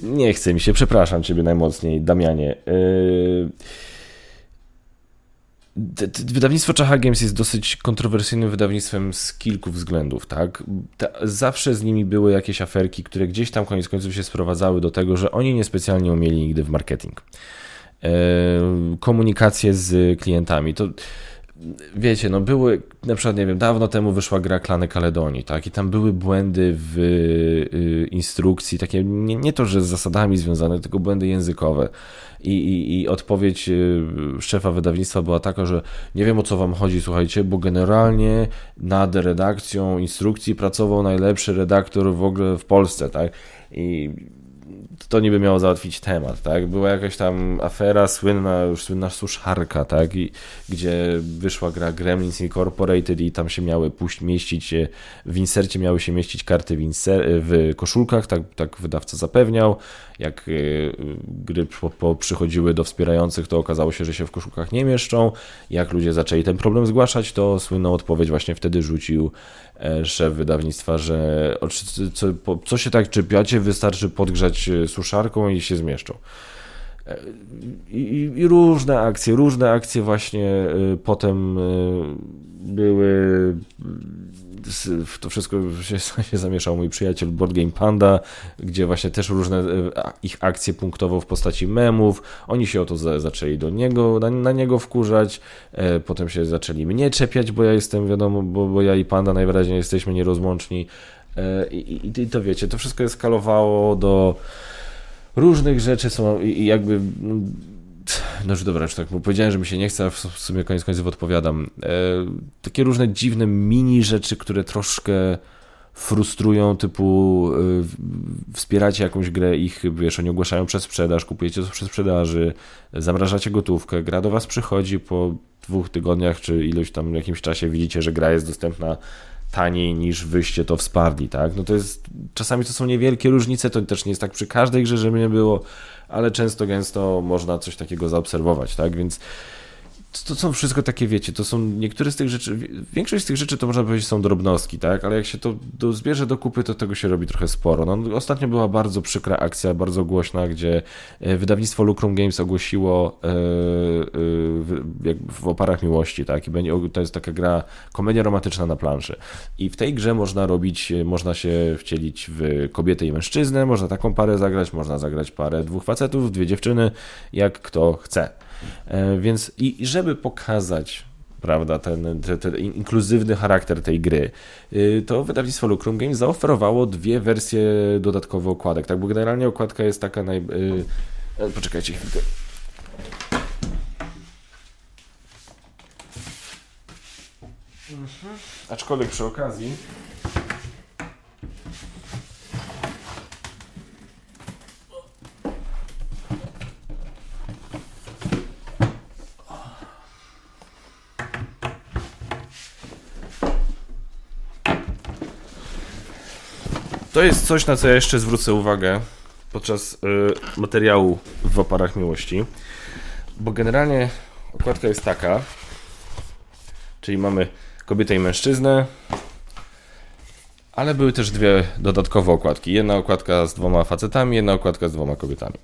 nie chce mi się, przepraszam Ciebie najmocniej, Damianie. Yy Wydawnictwo Czacha Games jest dosyć kontrowersyjnym wydawnictwem z kilku względów, tak? zawsze z nimi były jakieś aferki, które gdzieś tam koniec końców się sprowadzały do tego, że oni niespecjalnie umieli nigdy w marketing. E, komunikację z klientami. To wiecie, no były, na przykład, nie wiem, dawno temu wyszła gra Klany Kaledonii, tak, i tam były błędy w y, instrukcji, takie, nie, nie to, że z zasadami związane, tylko błędy językowe. I, i, I, odpowiedź y, szefa wydawnictwa była taka, że nie wiem o co wam chodzi, słuchajcie, bo generalnie nad redakcją instrukcji pracował najlepszy redaktor w ogóle w Polsce, tak? I to niby miało załatwić temat, tak? Była jakaś tam afera słynna, już słynna suszarka, tak? I, gdzie wyszła gra Gremlins Incorporated i tam się miały puść, mieścić, w insercie miały się mieścić karty w, inser, w koszulkach, tak, tak wydawca zapewniał. Jak y, gry po, po przychodziły do wspierających, to okazało się, że się w koszulkach nie mieszczą. Jak ludzie zaczęli ten problem zgłaszać, to słynną odpowiedź właśnie wtedy rzucił e, szef wydawnictwa, że co, co się tak czepiacie, wystarczy podgrzać e, suszarką i się zmieszczą. I, I, różne akcje, różne akcje właśnie potem były to wszystko się, się zamieszał mój przyjaciel Board Game Panda, gdzie właśnie też różne e, ich akcje punktowo w postaci memów. Oni się o to za, zaczęli do niego, na, na, niego wkurzać, e, potem się zaczęli mnie czepiać, bo ja jestem, wiadomo, bo, bo ja i Panda najwyraźniej jesteśmy nierozłączni. E, i, i, I to wiecie, to wszystko eskalowało do różnych rzeczy, są i, jakby no, no już dobra, już tak powiedziałem, że mi się nie chce, a w sumie koniec końców odpowiadam. E, takie różne dziwne mini rzeczy, które troszkę frustrują, typu y, wspieracie jakąś grę, ich, wiesz, oni ogłaszają przez sprzedaż, kupujecie to przez sprzedaży, zamrażacie gotówkę, gra do was przychodzi po dwóch tygodniach, czy ilość tam jakimś czasie widzicie, że gra jest dostępna taniej niż wyście to wsparli, tak? No to jest, czasami to są niewielkie różnice, to też nie jest tak przy każdej grze, żeby nie było, ale często, gęsto można coś takiego zaobserwować, tak? Więc to są wszystko takie, wiecie, to są niektóre z tych rzeczy, większość z tych rzeczy to można powiedzieć są drobnostki, tak, ale jak się to do, zbierze do kupy, to tego się robi trochę sporo. No, ostatnio była bardzo przykra akcja, bardzo głośna, gdzie e, wydawnictwo Lucrum Games ogłosiło e, e, w oparach miłości, tak, i będzie, to jest taka gra, komedia romantyczna na planszy. I w tej grze można robić, można się wcielić w kobietę i mężczyznę, można taką parę zagrać, można zagrać parę dwóch facetów, dwie dziewczyny, jak kto chce. E, więc i żeby pokazać prawda, ten, ten, ten, inkluzywny charakter tej gry, y, to wydawnictwo Lucrum Games zaoferowało dwie wersje dodatkowe okładek, tak, bo generalnie okładka jest taka naj... Yy, poczekajcie chwilkę. Mhm. Aczkolwiek przy okazji To jest coś, na co ja jeszcze zwrócę uwagę podczas y, materiału w oparach miłości, bo generalnie okładka jest taka, czyli mamy kobietę i mężczyznę, ale były też dwie dodatkowe okładki. Jedna okładka z dwoma facetami, jedna okładka z dwoma kobietami.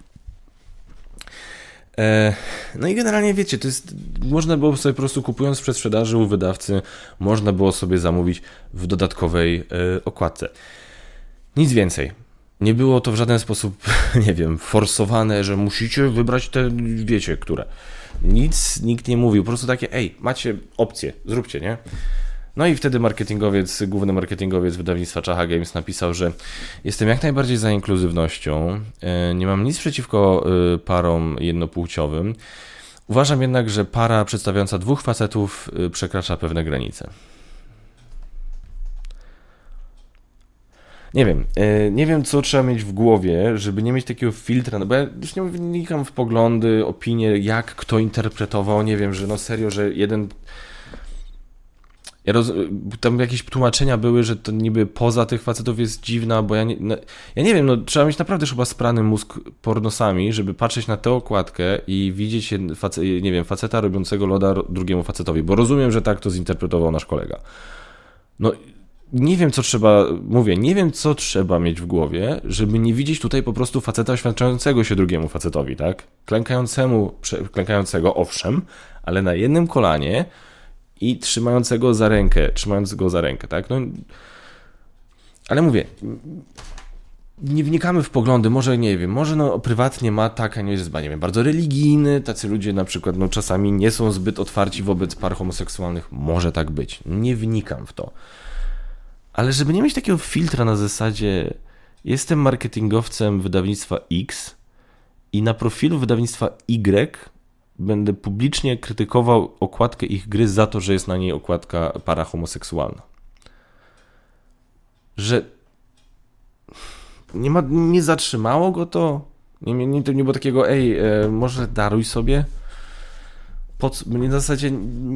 E, no i generalnie wiecie, to jest, można było sobie po prostu kupując przez sprzedaży u wydawcy, można było sobie zamówić w dodatkowej e, okładce. Nic więcej. Nie było to w żaden sposób, nie wiem, forsowane, że musicie wybrać te, wiecie, które. Nic nikt nie mówił, po prostu takie, ej, macie opcję, zróbcie, nie? No i wtedy marketingowiec, główny marketingowiec wydawnictwa Czacha Games napisał, że jestem jak najbardziej za inkluzywnością, e, nie mam nic przeciwko e, parom jednopłciowym. Uważam jednak, że para przedstawiająca dwóch facetów e, przekracza pewne granice. Nie wiem, e, nie wiem co trzeba mieć w głowie, żeby nie mieć takiego filtra, no bo ja już nie wnikam w poglądy, opinie, jak kto interpretował, nie wiem, że no serio, że jeden ja roz... Tam jakieś tłumaczenia były, że to niby poza tych facetów jest dziwna, bo ja nie, no, ja nie wiem, no trzeba mieć naprawdę chyba sprany mózg pornosami, żeby patrzeć na tę okładkę i widzieć, nie wiem, faceta robiącego loda drugiemu facetowi, bo rozumiem, że tak to zinterpretował nasz kolega. No nie wiem, co trzeba, mówię, nie wiem, co trzeba mieć w głowie, żeby nie widzieć tutaj po prostu faceta oświadczającego się drugiemu facetowi, tak? Klękającemu, klękającego, owszem, ale na jednym kolanie i trzymającego za rękę, trzymającego za rękę, tak? No, ale mówię, nie wnikamy w poglądy, może nie wiem, może no prywatnie ma tak, a nie jest, nie wiem, bardzo religijny, tacy ludzie na przykład no czasami nie są zbyt otwarci wobec par homoseksualnych, może tak być, nie wnikam w to. Ale żeby nie mieć takiego filtra na zasadzie jestem marketingowcem wydawnictwa X i na profilu wydawnictwa Y będę publicznie krytykował okładkę ich gry za to, że jest na niej okładka para homoseksualna. Że nie, ma, nie zatrzymało go to. Nie, nie, nie było takiego, ej, e, może daruj sobie. Pod, na zasadzie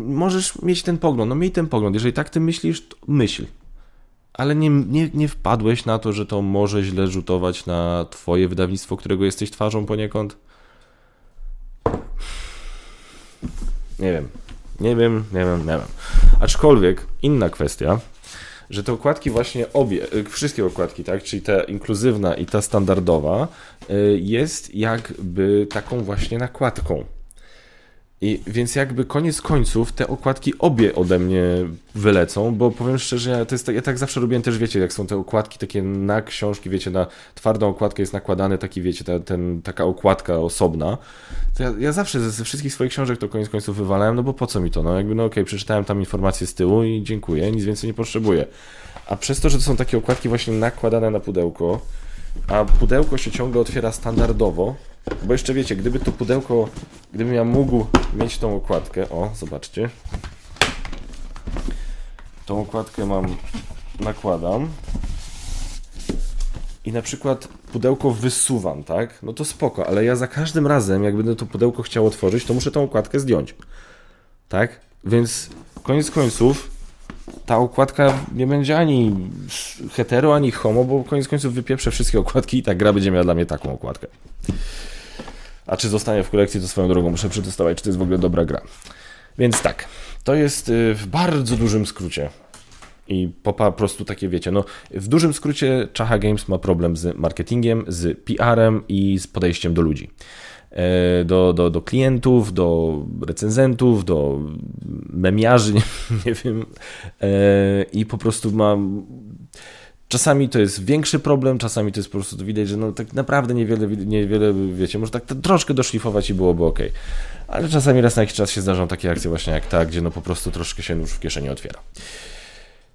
możesz mieć ten pogląd. No miej ten pogląd. Jeżeli tak ty myślisz, to myśl. Ale nie, nie, nie wpadłeś na to, że to może źle rzutować na twoje wydawnictwo, którego jesteś twarzą poniekąd? Nie wiem. Nie wiem, nie wiem, nie wiem. Aczkolwiek inna kwestia, że te okładki właśnie obie, y, wszystkie okładki, tak, czyli ta inkluzywna i ta standardowa, y, jest jakby taką właśnie nakładką. I więc jakby koniec końców te okładki obie ode mnie wylecą, bo powiem szczerze, ja, to jest, tak, ja tak zawsze robiłem też, wiecie, jak są te okładki takie na książki, wiecie, na twardą okładkę jest nakładany taki, wiecie, ta, ten, taka okładka osobna, to ja, ja zawsze ze, ze, wszystkich swoich książek to koniec końców wywalałem, no bo po co mi to, no jakby, no okej, okay, przeczytałem tam informację z tyłu i dziękuję, nic więcej nie potrzebuję. A przez to, że to są takie okładki właśnie nakładane na pudełko, a pudełko się ciągle otwiera standardowo, bo jeszcze wiecie, gdyby to pudełko, gdybym ja mógł mieć tą okładkę, o, zobaczcie. Tą okładkę mam, nakładam i na przykład pudełko wysuwam, tak? No to spoko, ale ja za każdym razem, jak będę to pudełko chciał otworzyć, to muszę tą okładkę zdjąć. Tak? Więc koniec końców ta okładka nie będzie ani hetero, ani homo, bo koniec końców wypieprzę wszystkie okładki i ta gra będzie miała dla mnie taką okładkę. A czy zostanie w kolekcji, to swoją drogą muszę przetestować, czy to jest w ogóle dobra gra. Więc tak, to jest y, w bardzo dużym skrócie. I po, po prostu takie wiecie, no w dużym skrócie Czacha Games ma problem z marketingiem, z PR-em i z podejściem do ludzi. E, do, do, do klientów, do recenzentów, do memiarzy, nie, nie wiem. E, I po prostu mam Czasami to jest większy problem, czasami to jest po prostu to widać, że no tak naprawdę niewiele, niewiele wiecie, może tak troszkę doszlifować i byłoby ok. Ale czasami raz na jakiś czas się zdarzą takie akcje właśnie jak ta, gdzie no po prostu troszkę się już w kieszeni otwiera.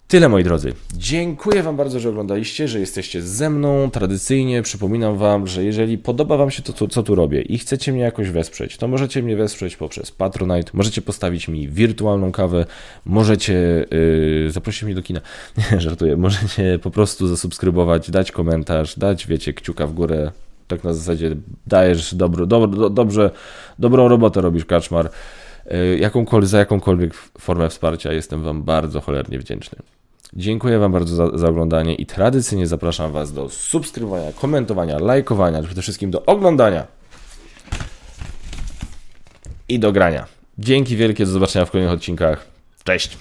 Tyle moi drodzy. Dziękuję Wam bardzo, że oglądaliście, że jesteście ze mną. Tradycyjnie przypominam Wam, że jeżeli podoba Wam się to, co tu robię i chcecie mnie jakoś wesprzeć, to możecie mnie wesprzeć poprzez Patronite, możecie postawić mi wirtualną kawę, możecie yy, zaprosić mnie do kina. Nie, żartuję. Możecie po prostu zasubskrybować, dać komentarz, dać, wiecie, kciuka w górę. Tak na zasadzie dajesz dobro, dobro, dobrze, dobrą robotę robisz, Kaczmar. Yy, jakąkolwiek, za jakąkolwiek formę wsparcia jestem Wam bardzo cholernie wdzięczny. Dziękuję Wam bardzo za, za, oglądanie i tradycyjnie zapraszam Was do subskrybowania, komentowania, lajkowania, przede wszystkim do oglądania i do grania. Dzięki wielkie, do zobaczenia w kolejnych odcinkach. Cześć!